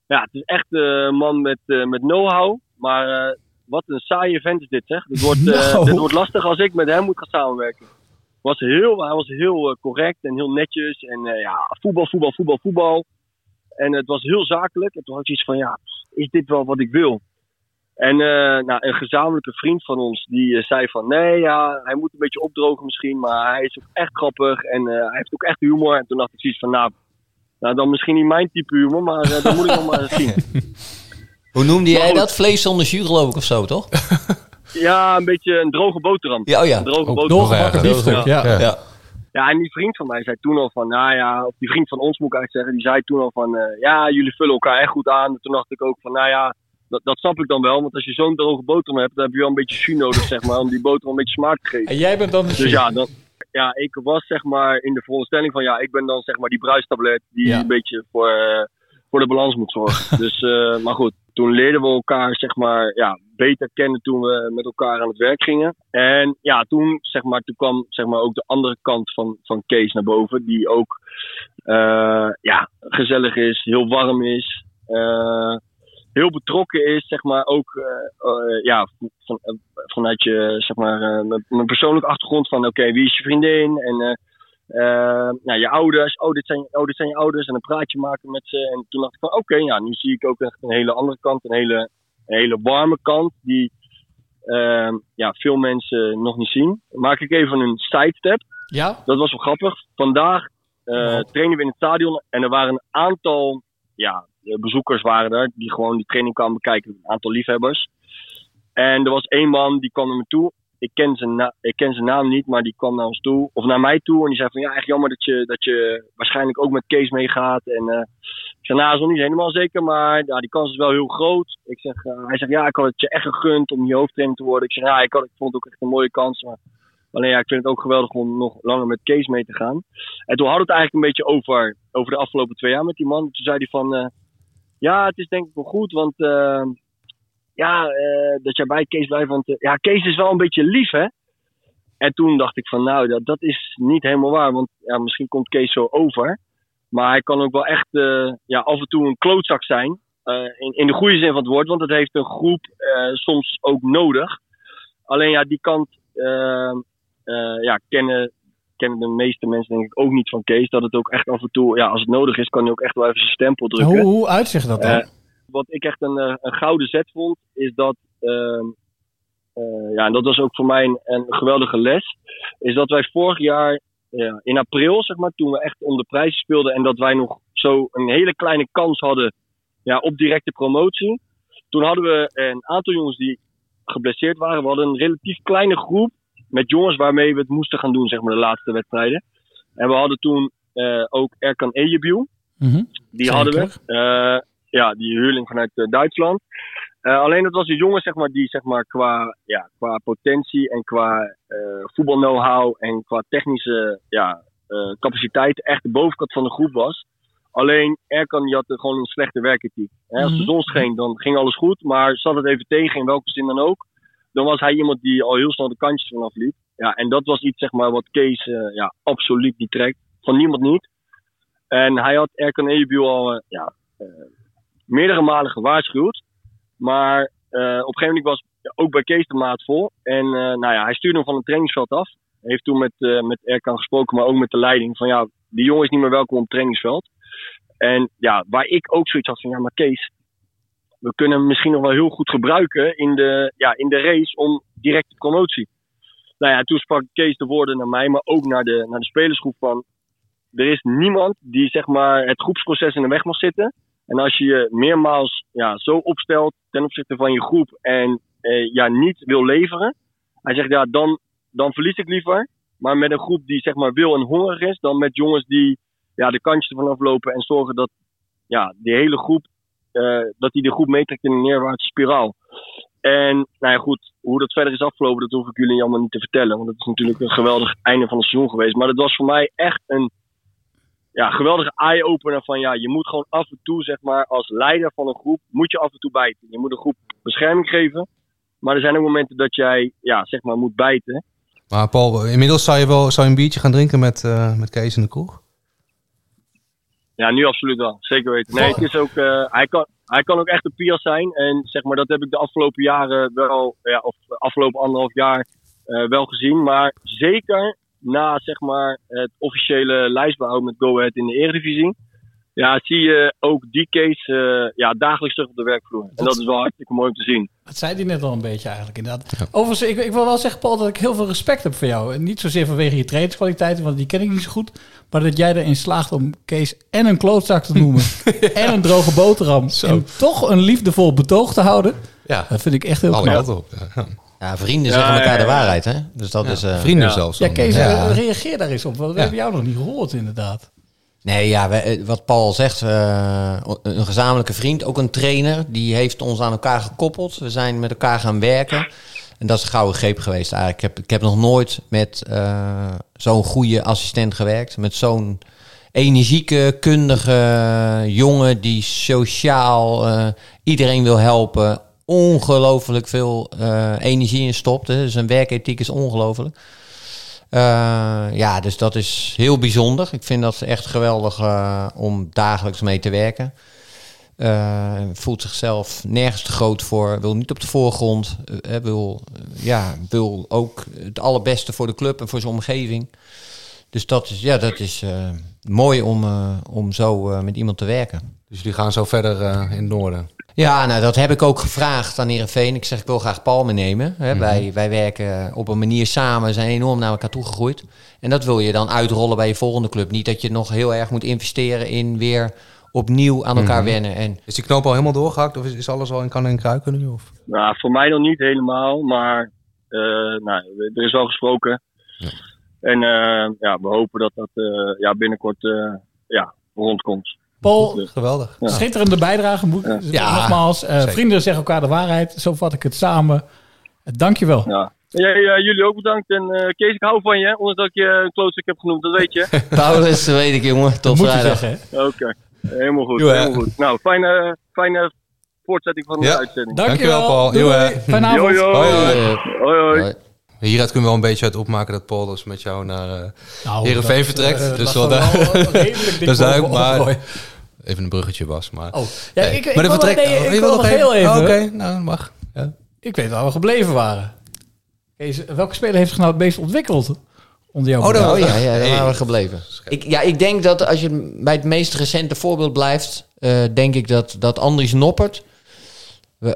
ja, het is echt een man met, met know-how. Maar wat een saaie vent is dit, zeg. Dit wordt, Nou. dit wordt lastig als ik met hem moet gaan samenwerken. Was heel, hij was heel correct en heel netjes. En ja, voetbal, voetbal, voetbal, voetbal. En het was heel zakelijk. En toen had ik iets van, ja, is dit wel wat ik wil? En eh, nou, een gezamenlijke vriend van ons, die eh, zei van... Nee, ja, hij moet een beetje opdrogen misschien, maar hij is ook echt grappig. En eh, hij heeft ook echt humor. En toen dacht ik zoiets van, nou, nou dan misschien niet mijn type humor, maar dat moet ik nog maar eens (laughs) zien. Hoe noemde jij goed. dat? Vlees zonder jus geloof ik of zo, toch? (laughs) Ja, een beetje een droge boterham. Ja, oh ja. Een droge Ook boterham. doorgebakken biefstuk, ja. Ja. Ja, en die vriend van mij zei toen al van, nou ja, of die vriend van ons moet ik eigenlijk zeggen, die zei toen al van, eh, ja, jullie vullen elkaar echt goed aan. En toen dacht ik ook van, nou ja, dat, dat snap ik dan wel, want als je zo'n droge boterham hebt, dan heb je wel een beetje jus nodig, zeg maar, om die boterham een beetje smaak te geven. En jij bent dan de Dus ja, dan, ja, ik was zeg maar in de veronderstelling van, ja, ik ben dan zeg maar die bruistablet die een beetje voor, eh, voor de balans moet zorgen. (laughs) dus, eh, maar goed, toen leerden we elkaar zeg maar, ja, beter kennen toen we met elkaar aan het werk gingen. En ja, toen, zeg maar, toen kwam zeg maar, ook de andere kant van, van Kees naar boven, die ook eh, ja, gezellig is, heel warm is. eh, heel betrokken is, zeg maar, ook eh, ja, van, vanuit je, zeg maar, mijn- persoonlijke achtergrond van, oké, wie is je vriendin? En nou, je ouders, oh dit, zijn, oh, dit zijn je ouders. En een praatje maken met ze. En toen dacht ik van, oké, ja, nu zie ik ook echt een hele andere kant, een hele, een hele warme kant, die eh, ja, veel mensen nog niet zien. Maak ik even een sidestep. Ja? Dat was wel grappig. Vandaag eh, trainen we in het stadion en er waren een aantal ja, bezoekers waren er die gewoon die training kwamen bekijken. Een aantal liefhebbers. En er was één man die kwam naar me toe. Ik ken, zijn ik ken zijn naam niet, maar die kwam naar ons toe. Of naar mij toe. En die zei van ja, echt jammer dat je, dat je waarschijnlijk ook met Kees meegaat. En eh, ik zei nou, dat is nog niet helemaal zeker, maar ja, die kans is wel heel groot. Ik zeg, eh, hij zegt ja, ik had het je echt gegund om je hoofdtrainer te worden. Ik zeg ja, ik, had, ik vond het ook echt een mooie kans. Maar alleen ja, ik vind het ook geweldig om nog langer met Kees mee te gaan. En toen hadden we het eigenlijk een beetje over, over de afgelopen twee jaar met die man. Toen zei hij van eh, ja, het is denk ik wel goed, want ja, eh, dat jij bij Kees blijft. Want eh, ja, Kees is wel een beetje lief, hè? En toen dacht ik van, nou, dat, dat is niet helemaal waar. Want ja, misschien komt Kees zo over. Maar hij kan ook wel echt eh, ja, af en toe een klootzak zijn. in, in de goede zin van het woord. Want dat heeft een groep soms ook nodig. Alleen ja, die kant eh, eh, ja, kennen, kennen de meeste mensen denk ik ook niet van Kees. Dat het ook echt af en toe, ja, als het nodig is, kan hij ook echt wel even zijn stempel drukken. Hoe, hoe uitzicht dat dan? Wat ik echt een, eh, een gouden zet vond, is dat. ehm, eh, ja, en dat was ook voor mij een, een geweldige les. Is dat wij vorig jaar ja, in april, zeg maar, toen we echt om de prijzen speelden. en dat wij nog zo een hele kleine kans hadden ja, op directe promotie. Toen hadden we een aantal jongens die geblesseerd waren. We hadden een relatief kleine groep met jongens waarmee we het moesten gaan doen, zeg maar, de laatste wedstrijden. En we hadden toen eh, ook Erkan Ejebiel. Mhm. Die hadden we. Ja, die huurling vanuit eh, Duitsland. Eh, alleen dat was een jongen zeg maar, die zeg maar, qua, ja, qua potentie en qua eh voetbal know-how en qua technische ja, capaciteit echt de bovenkant van de groep was. Alleen Erkan die had gewoon een slechte werkethiek. Als de Mhm. zon scheen, dan ging alles goed. Maar zat het even tegen, in welke zin dan ook. Dan was hij iemand die al heel snel de kantjes vanaf liep. Ja, en dat was iets zeg maar, wat Kees ja, absoluut niet trekt. Van niemand niet. En hij had Erkan Ejebiel al ja, meerdere malen gewaarschuwd. Maar eh, op een gegeven moment was ook bij Kees de maat vol. En eh, nou ja, hij stuurde hem van het trainingsveld af. Heeft toen met, eh met Erkan gesproken, maar ook met de leiding. Van ja, die jongen is niet meer welkom op het trainingsveld. En ja, waar ik ook zoiets had van ja, maar Kees, we kunnen hem misschien nog wel heel goed gebruiken in de, ja, in de race om directe promotie. Nou ja, toen sprak Kees de woorden naar mij, maar ook naar de, naar de spelersgroep van er is niemand die zeg maar het groepsproces in de weg mag zitten. En als je je meermaals ja, zo opstelt ten opzichte van je groep en eh, ja, niet wil leveren. Hij zegt ja, dan, dan verlies ik liever. Maar met een groep die zeg maar wil en hongerig is, dan met jongens die ja, de kantjes ervan aflopen en zorgen dat ja, die hele groep, eh, dat die de groep meetrekt in een neerwaartse spiraal. En nou goed, hoe dat verder is afgelopen, dat hoef ik jullie allemaal niet te vertellen. Want het is natuurlijk een geweldig einde van het seizoen geweest. Maar dat was voor mij echt een ja, geweldige eye-opener van ja, je moet gewoon af en toe, zeg maar, als leider van een groep, moet je af en toe bijten. Je moet een groep bescherming geven. Maar er zijn ook momenten dat jij, ja, zeg maar, moet bijten. Maar Paul, inmiddels zou je wel zou je een biertje gaan drinken met, eh, met Kees in de kroeg? Ja, nu absoluut wel. Zeker weten. Nee, het is ook, eh, hij, kan, hij kan ook echt een Pias zijn. En zeg maar, dat heb ik de afgelopen jaren wel, ja, of de afgelopen anderhalf jaar eh, wel gezien. Maar zeker na zeg maar, het officiële lijstbehoud met Go Ahead in de Eredivisie. Ja, zie je ook die case eh, ja, dagelijks terug op de werkvloer. En dat is wel hartstikke mooi om te zien. Dat zei hij net al een beetje eigenlijk, inderdaad. Overigens, ik, ik wil wel zeggen, Paul, dat ik heel veel respect heb voor jou. En niet zozeer vanwege je trainingskwaliteiten, want die ken ik niet zo goed. Maar dat jij erin slaagt om Kees en een klootzak te noemen. (laughs) En een droge boterham. En toch een liefdevol betoog te houden. Ja. Dat vind ik echt heel Alle knap. op, ja. Ja, vrienden Ja, zeggen elkaar ja, de waarheid, hè? Dus dat Ja, is... eh, vrienden ja. zelfs Ja. Kees, Ja. eh, reageer daar eens op. Want we hebben jou nog niet gehoord, inderdaad. Nee, ja, we- eh, wat Paul zegt, eh, een gezamenlijke vriend, ook een trainer, die heeft ons aan elkaar gekoppeld. We zijn met elkaar gaan werken. En dat is een gouden greep geweest eigenlijk. Ik heb, ik heb nog nooit met eh, zo'n goede assistent gewerkt. Met zo'n energieke, kundige jongen die sociaal eh, iedereen wil helpen. Ongelooflijk veel eh, energie in stopt. Hè. Zijn werkethiek is ongelooflijk. Eh, ja, dus dat is heel bijzonder. Ik vind dat echt geweldig eh, om dagelijks mee te werken. Voelt zichzelf nergens te groot voor. Wil niet op de voorgrond. wil, ja, wil ook het allerbeste voor de club en voor zijn omgeving. Dus dat is, ja, dat is mooi om, om zo met iemand te werken. Dus jullie gaan zo verder in het noorden. Ja, nou dat heb ik ook gevraagd aan Heerenveen. Ik zeg, ik wil graag Paul meenemen. Hè. Mhm. wij, wij werken op een manier samen, zijn enorm naar elkaar toegegroeid. En dat wil je dan uitrollen bij je volgende club. Niet dat je nog heel erg moet investeren in weer opnieuw aan elkaar Mhm. wennen. En Is die knoop al helemaal doorgehakt of is, is alles al in kan en kruiken nu? Of? Nou, voor mij nog niet helemaal, maar eh, nou, er is wel gesproken. En eh, ja, we hopen dat dat eh, ja, binnenkort eh, ja, rondkomt. Paul, geweldig. Ja. schitterende bijdrage. Ja, nogmaals, eh, vrienden zeggen elkaar de waarheid. Zo vat ik het samen. Uh, dankjewel. Ja. Ja, ja, jullie ook bedankt. En eh, Kees, ik hou van je, ondanks dat ik je een klootzak heb genoemd, dat weet je. Paulus, (laughs) dat weet ik jongen. Tot vrijdag. Oké, helemaal goed. Helemaal goed. Nou, fijne, fijne voortzetting van de Ja. uitzending. Dankjewel, Paul. Joe, hè. Fijne avond. Yo, yo. Hoi, hoi. Hoi, hoi. Hieruit kunnen we wel een beetje uit opmaken dat Paul dus met jou naar eh Nou, Heerenveen dat, vertrekt. eh, dus dat wel wel redelijk (laughs) is duidelijk, boven maar. Even een bruggetje was. Maar, Oh, ja, ik, ik maar de wil vertrek. nog- nee, oh, ik wil nog heel even. Oh, Oké, nou mag. Ja. Ik weet waar we gebleven waren. Kees, welke speler heeft zich nou het meest ontwikkeld onder jouw Oh, beeld? ja, ja, daar Hey. waren we gebleven. Ik, ja, ik denk dat als je bij het meest recente voorbeeld blijft, eh, denk ik dat, dat Andries Noppert,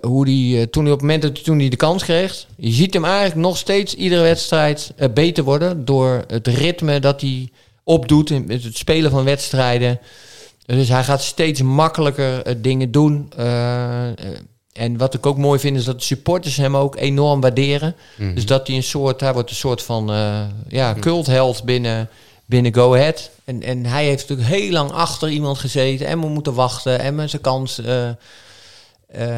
hoe die, eh, toen hij op het moment dat hij, toen hij de kans kreeg, je ziet hem eigenlijk nog steeds iedere wedstrijd eh, beter worden door het ritme dat hij opdoet in het spelen van wedstrijden. Dus hij gaat steeds makkelijker eh, dingen doen. Eh, en wat ik ook mooi vind is dat de supporters hem ook enorm waarderen. Mhm. Dus dat hij een soort, hij wordt een soort van eh, ja, cultheld binnen, binnen Go Ahead. En, en hij heeft natuurlijk heel lang achter iemand gezeten en we moeten wachten en met zijn kans.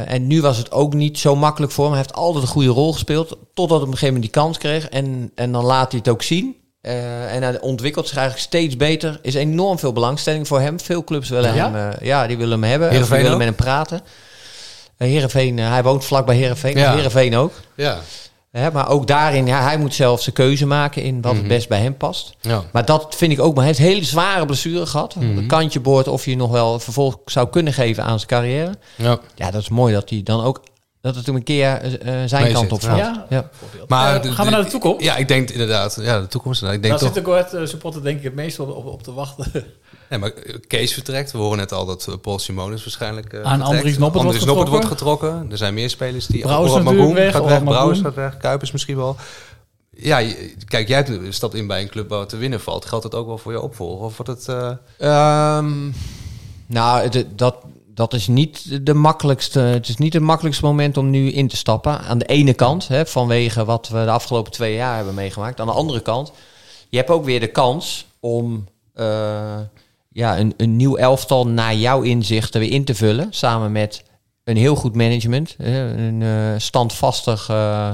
en nu was het ook niet zo makkelijk voor hem. Hij heeft altijd een goede rol gespeeld. Totdat hij op een gegeven moment die kans kreeg. En, en dan laat hij het ook zien. Eh, en hij ontwikkelt zich eigenlijk steeds beter. Is enorm veel belangstelling voor hem. Veel clubs willen Ja? hem, eh, ja, die willen hem hebben. Heerenveen die willen ook? met hem praten. Uh, Heerenveen, eh, hij woont vlakbij Heerenveen. Ja. Ja. Heerenveen ook. Ja. Maar ook daarin, ja, hij moet zelf zijn keuze maken in wat Mhm. het best bij hem past. Ja. Maar dat vind ik ook. Maar hij heeft hele zware blessure gehad. Mhm. Een kantje boord of je nog wel vervolg zou kunnen geven aan zijn carrière. Ja. Ja, dat is mooi dat hij dan ook dat het hem een keer eh, eh, zijn Mee kant op ja. valt. Ja. Ja. Maar gaan we naar de toekomst? Ja, ik denk inderdaad. Ja, de toekomst. Ik denk Daar toch. zit de Go Ahead, eh, supporter denk ik het meest op, op, op te wachten. (laughs) Nee, maar eh, Kees vertrekt. We horen net al dat Paul Simonis waarschijnlijk eh, Aan vertrekt. Andries Noppert Andries wordt Noppert wordt getrokken. getrokken. Er zijn meer spelers die... Brouwers Orad natuurlijk Magoen weg, gaat weg. Brouwers gaat weg. Kuipers misschien wel. Ja, kijk, jij stapt in bij een club waar het te winnen valt. Geldt dat ook wel voor je opvolger? Of wordt het... eh, Ehm, nou, dat, dat is niet de makkelijkste. Het is niet het makkelijkste moment om nu in te stappen. Aan de ene kant, hè, vanwege wat we de afgelopen twee jaar hebben meegemaakt. Aan de andere kant, je hebt ook weer de kans om eh, ja, een, een nieuw elftal naar jouw inzichten weer in te vullen. Samen met een heel goed management, een eh, standvastig eh,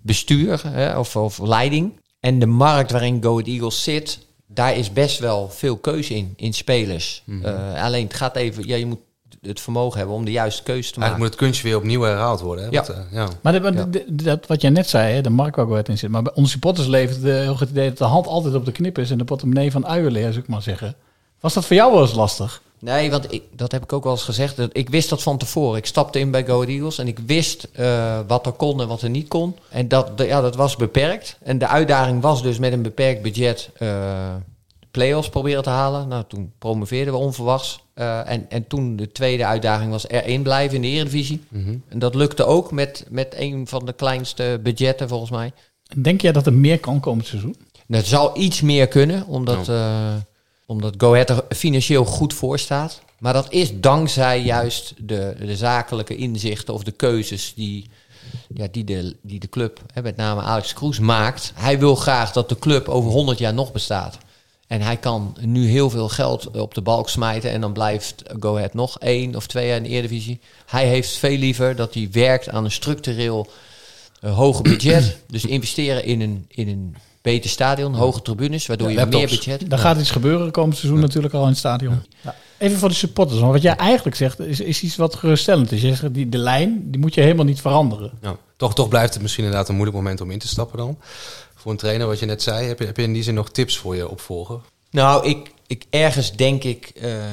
bestuur hè, of, of leiding. En de markt waarin Go Ahead Eagles zit, daar is best wel veel keuze in, in spelers. Mhm. Alleen het gaat even, ja, je moet het vermogen hebben om de juiste keuze te maken. Eigenlijk moet het kunstje weer opnieuw herhaald worden. Hè? Ja. Wat, eh, ja. Maar de- de- de- dat, wat jij net zei, hè, de markt waar Ahead in zit. Maar bij onze supporters leeft het, eh, heel goed het idee dat de hand altijd op de knip is en de portemonnee van uilenleer, zou ik maar zeggen. Was dat voor jou wel eens lastig? Nee, want ik, dat heb ik ook wel eens gezegd. Dat, ik wist dat van tevoren. Ik stapte in bij Go Eagles en ik wist eh, wat er kon en wat er niet kon. En dat, de- ja, dat was beperkt. En de uitdaging was dus met een beperkt budget eh play-offs proberen te halen. Nou, toen promoveerden we onverwachts. Eh, en, en toen de tweede uitdaging was erin blijven in de Eredivisie. Mhm. En dat lukte ook met, met een van de kleinste budgetten volgens mij. Denk jij dat er meer kan komend seizoen? Het zou iets meer kunnen, omdat, eh, omdat Go Ahead er financieel goed voor staat. Maar dat is dankzij juist de, de zakelijke inzichten of de keuzes die, ja, die, de, die de club, hè, met name Alex Kroes, maakt. Hij wil graag dat de club over 100 jaar nog bestaat. En hij kan nu heel veel geld op de balk smijten en dan blijft Go Ahead nog één of twee jaar in de Eredivisie. Hij heeft veel liever dat hij werkt aan een structureel eh, hoger (clears throat) budget. dus investeren in een, in een beter stadion, hoge tribunes, waardoor je meer budget... Daar gaat iets gebeuren komend seizoen natuurlijk al in het stadion. Ja. Even voor de supporters, want wat jij eigenlijk zegt is, is iets wat geruststellend is. Je zegt, die, de lijn die moet je helemaal niet veranderen. Ja, toch, toch blijft het misschien inderdaad een moeilijk moment om in te stappen dan. Voor een trainer, wat je net zei, heb je, heb je in die zin nog tips voor je opvolger? Nou, ik, ik ergens denk ik, eh,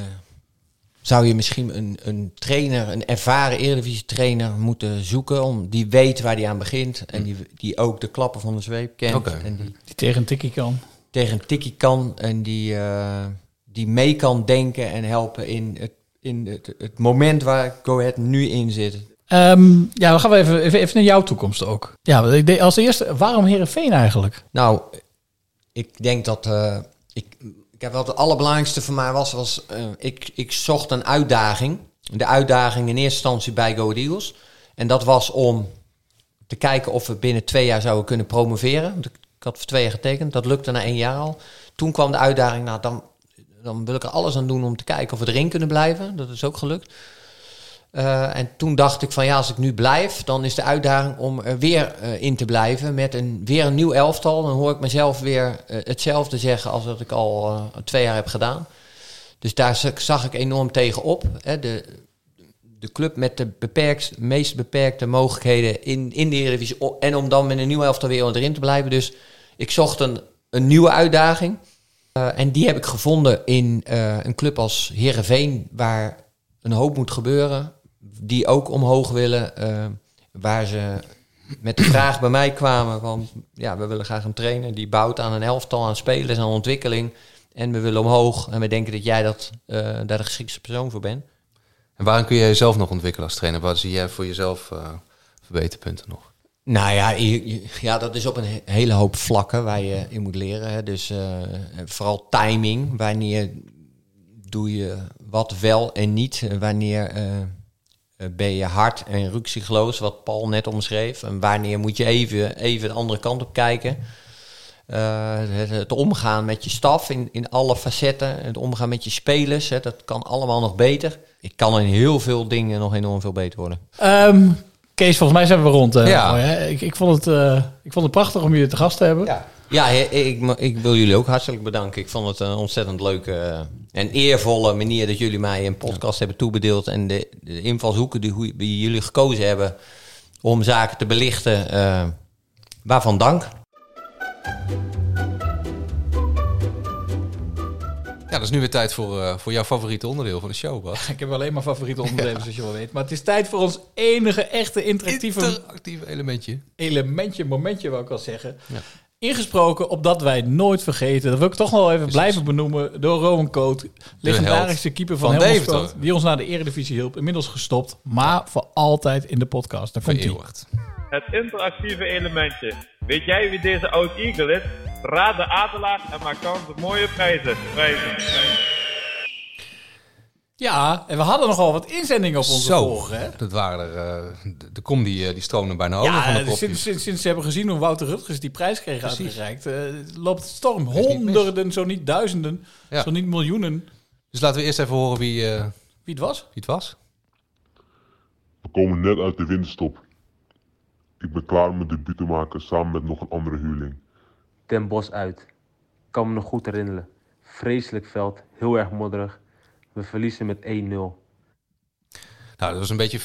zou je misschien een, een trainer, een ervaren Eredivisie trainer moeten zoeken. Om, die weet waar hij aan begint. En die, die ook de klappen van de zweep kent. Oké. En die Die tegen een tikkie kan. tegen een tikkie kan. En die, eh, die mee kan denken en helpen in het, in het, het moment waar Go Ahead nu in zit. Ehm, ja, dan gaan we even, even, naar jouw toekomst ook. Ja, als eerste, waarom Herenveen eigenlijk? Nou, ik denk dat. eh, ik, ik heb het allerbelangrijkste voor mij was. was eh, ik, ik zocht een uitdaging. De uitdaging in eerste instantie bij Go Eagles. En dat was om te kijken of we binnen twee jaar zouden kunnen promoveren. Want ik, ik had voor twee jaar getekend. Dat lukte na één jaar al. Toen kwam de uitdaging. Nou, dan, dan wil ik er alles aan doen om te kijken of we erin kunnen blijven. Dat is ook gelukt. Eh, en toen dacht ik van ja, als ik nu blijf, dan is de uitdaging om er weer eh, in te blijven met een, weer een nieuw elftal. Dan hoor ik mezelf weer eh, hetzelfde zeggen als dat ik al twee jaar heb gedaan. Dus daar zag ik enorm tegen op. Hè. De, de club met de beperkt, meest beperkte mogelijkheden in, in de Eredivisie. En om dan met een nieuw elftal weer erin te blijven. Dus ik zocht een, een nieuwe uitdaging. En die heb ik gevonden in een club als Herenveen, waar een hoop moet gebeuren. Die ook omhoog willen. eh, waar ze met de vraag bij mij kwamen van... ja, we willen graag een trainer die bouwt aan een elftal, aan spelers, aan ontwikkeling. En we willen omhoog. En we denken dat jij dat, eh, daar de geschikte persoon voor bent. En waarin kun je jezelf nog ontwikkelen als trainer? Wat zie jij voor jezelf eh, verbeterpunten nog? Nou ja, ja, dat is op een he- hele hoop vlakken waar je in moet leren. Hè. Dus vooral timing. Wanneer doe je wat wel en niet? Wanneer ben je hard en ruksigloos, wat Paul net omschreef? En wanneer moet je even, even de andere kant op kijken? Eh, het, het omgaan met je staf in, in alle facetten. Het omgaan met je spelers. Hè, dat kan allemaal nog beter. Ik kan in heel veel dingen nog enorm veel beter worden. Ehm, Kees, volgens mij zijn we rond. eh, Ja. mooi, hè? Ik, ik, vond het, eh, ik vond het prachtig om jullie te gast te hebben. Ja. Ja, ik, ik wil jullie ook hartelijk bedanken. Ik vond het een ontzettend leuke eh, en eervolle manier dat jullie mij een podcast hebben toebedeeld. En de, de invalshoeken die, jullie gekozen hebben om zaken te belichten. eh, waarvan dank. Ja, dat is nu weer tijd voor, eh, voor jouw favoriete onderdeel van de show, Bas. (laughs) Ik heb alleen maar favoriete (laughs) onderdelen, zoals je wel weet. Maar het is tijd voor ons enige echte interactieve... Interactieve elementje. Elementje, momentje, wou ik al zeggen. Ja. Ingesproken op dat wij nooit vergeten. Dat wil ik toch nog wel even blijven benoemen. Door Rowan Coat, legendarische keeper van, van Helmond. Die ons naar de Eredivisie hielp. Inmiddels gestopt, maar voor altijd in de podcast. Daar komt. Vereeuwigd. Het interactieve elementje. Weet jij wie deze oud Eagle is? Raad de adelaar en maak kans op mooie prijzen. prijzen. Ja, en we hadden nogal wat inzendingen op onze Zo, volger, hè? dat waren er... eh, de, de kom die, eh, die stroomde bijna over van de Ja, kopjes. sinds, sinds, sinds ze hebben gezien hoe Wouter Rutgers die prijs kreeg Precies. uitgereikt, eh, loopt het storm. Honderden, zo niet duizenden, Ja. zo niet miljoenen. Dus laten we eerst even horen wie, eh, Wie het was? wie het was. We komen net uit de winterstop. Ik ben klaar om mijn debuut te maken samen met nog een andere huurling. Den Bos uit. Ik kan me nog goed herinneren. Vreselijk veld, heel erg modderig. We verliezen met 1-0. Nou, dat was een beetje 50-50,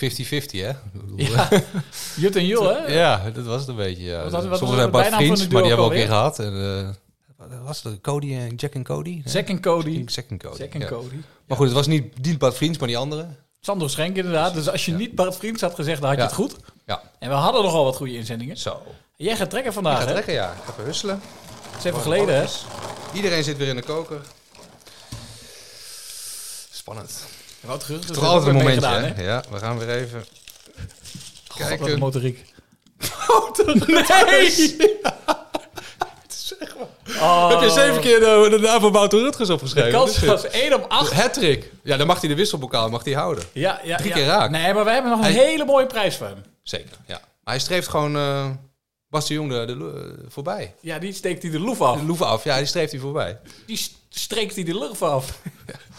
hè? Ja, (laughs) Jut en Jul, hè? Ja, dat was het een beetje, ja. Wat was- wat Soms zijn Bart Vriends, maar die hebben we ook keer gehad. En, eh, wat was het? Cody en Jack en Cody? Zack en Cody. Zack en Cody. Zack en ja. Cody. Maar goed, het was niet, Bart Vriends, maar die andere. Sander Schenk inderdaad. Dus als je niet Bart Vriends had gezegd, dan had je Ja. het goed. Ja. En we hadden nogal wat goede inzendingen. Zo. Jij gaat trekken vandaag, Ik ga hè? trekken, ja. Even husselen. Het is even geleden, hè? Iedereen zit weer in de koker. Spannend. Wouter Rutgers Toch altijd een momentje, meegedaan, hè? Ja, we gaan weer even God, wat kijken. een motoriek. (laughs) (laughs) Nee! (laughs) Oh. Heb je zeven keer de, de naam van Wouter Rutgers opgeschreven? De kans Wat was dit? 1 op 8. Hattrick. Ja, dan mag hij de wisselbokaal mag hij houden. Ja, ja, Drie ja. keer raak. Nee, maar we hebben nog een Hij- hele mooie prijs voor hem. Zeker, ja. Maar hij streeft gewoon eh Bas de Jong de, de, eh, voorbij. Ja, die steekt hij de loef af. De loef af, ja, die streeft hij voorbij. Die st- streekt hij de loef af.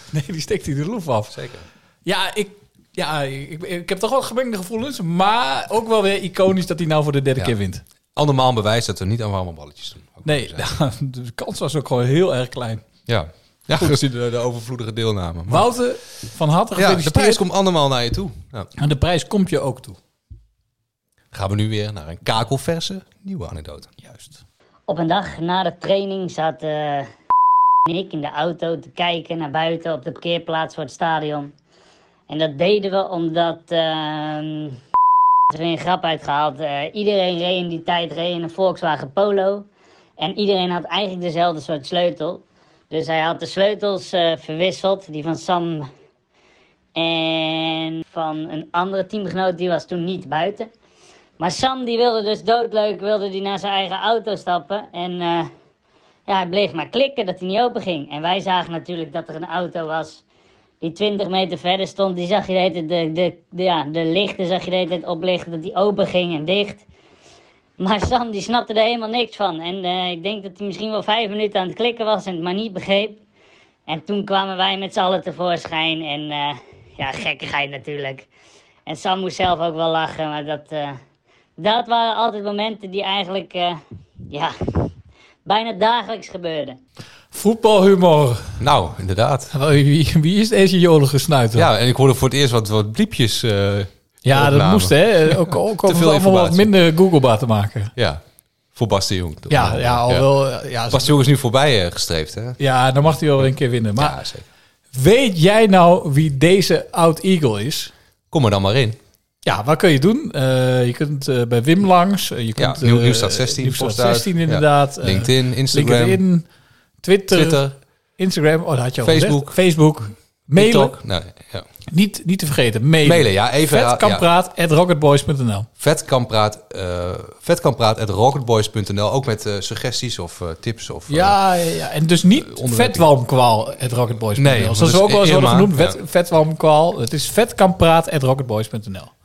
(laughs) nee, die steekt hij de loef af. Zeker. Ja, ik, ja ik, ik heb toch wel gemengde gevoelens. Maar ook wel weer iconisch dat hij nou voor de derde Ja. keer wint. Andermaal een bewijs dat we niet aan warme balletjes doen. Nee, (laughs) de kans was ook gewoon heel erg klein. Ja, ja Goed. gezien de, de overvloedige deelname. Maar- Wouter, van harte ja, de prijs komt andermaal naar je toe. Ja. En de prijs komt je ook toe. Gaan we nu weer naar een kakelverse nieuwe anekdote. Juist. Op een dag na de training zat eh, ik in de auto te kijken naar buiten op de parkeerplaats voor het stadion. En dat deden we omdat ehm er een grap uitgehaald. Eh, iedereen reed in die tijd reed in een Volkswagen Polo. En iedereen had eigenlijk dezelfde soort sleutel. Dus hij had de sleutels eh, verwisseld. Die van Sam en van een andere teamgenoot. Die was toen niet buiten. Maar Sam die wilde dus doodleuk wilde die naar zijn eigen auto stappen. En eh, ja, hij bleef maar klikken dat hij niet open ging. En wij zagen natuurlijk dat er een auto was die 20 meter verder stond. Die zag je de, de, de, de, ja, de lichten zag je de hele tijd oplichten dat die open ging en dicht. Maar Sam die snapte er helemaal niks van. En eh, ik denk dat hij misschien wel vijf minuten aan het klikken was en het maar niet begreep. En toen kwamen wij met z'n allen tevoorschijn. En eh, ja, gekkigheid natuurlijk. En Sam moest zelf ook wel lachen, maar dat, eh, dat waren altijd momenten die eigenlijk, ja, bijna dagelijks gebeurden. Voetbalhumor. Nou, inderdaad. (laughs) Wie, wie is deze jolige snuiter? Ja, en ik hoorde voor het eerst wat, wat bliepjes. eh, Ja, dat moest hè. (laughs) Ook, ook om het veel allemaal wat minder Googlebaar te maken. Ja, voor Bas de Jong. Ja, ja, al wel, eh, ja, Bas de Jong is nu voorbij eh, gestreefd, hè? Ja, dan mag hij wel weer een keer winnen. Maar Ja, zeker. weet jij nou wie deze oud Eagle is? Kom er dan maar in. Ja, wat kun je doen? Eh, je kunt eh, bij Wim langs. eh, je Ja, kunt, eh, Nieuwstad 16 Nieuwstad post uit. 16 inderdaad. Ja. LinkedIn, Instagram. LinkedIn, Twitter, Twitter. Instagram. Oh, dat had je al Facebook. gezegd. Facebook. Mailen. Nee, ja. Niet, niet te vergeten. Mailen. Mailen, ja, even, ja. Vetkampraat.rocketboys.nl Vetkampraat, uh, vetkampraat.rocketboys.nl. Ook met suggesties of tips. Of, Ja, ja, ja, en dus niet vetwalmkwaal.rocketboys.nl. Nee, Zoals want ze dat ook wel Irma, genoemd. Vet, ja. Vetwalmkwaal. Het is vetkampraat.rocketboys.nl.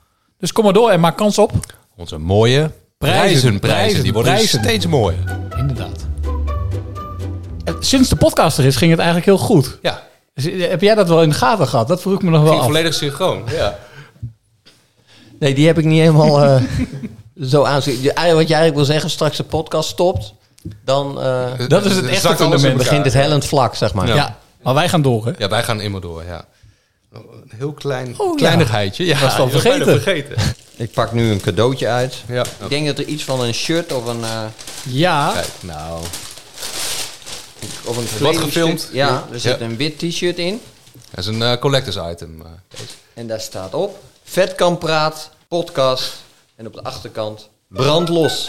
Dus kom maar door en maak kans op. Onze mooie prijzen, prijzen, Die worden prijzen. steeds mooier. Inderdaad. Eh, Sinds de podcast er is, ging het eigenlijk heel goed. Ja. Dus, eh, heb jij dat wel in de gaten gehad? Dat vroeg ik me nog wel Ging af. volledig synchroon. Ja. (laughs) Nee, die heb ik niet helemaal eh, (laughs) zo aanzien. Je- eigenlijk Wat jij eigenlijk wil zeggen, straks de podcast stopt, dan eh, Dat is het echte fundament. begint het hellend vlak, zeg maar. Ja. maar wij gaan door, hè? Ja, wij gaan immer door, ja. Een heel klein Oh, ja. kleinigheidje. Ja, Was al je was bijna vergeten. vergeten. Ik pak nu een cadeautje uit. Ja. Ik denk dat er iets van een shirt of een... eh, Ja. Kijk, nou. of een Wat gefilmd. Ja, er zit Ja. een wit t-shirt in. Dat is een eh, collectors item. eh. En daar staat op... Vetkampraat, podcast. En op de achterkant... Brandlos.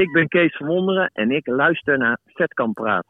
Ik ben Kees van Wonderen en ik luister naar Vetkamp Praat.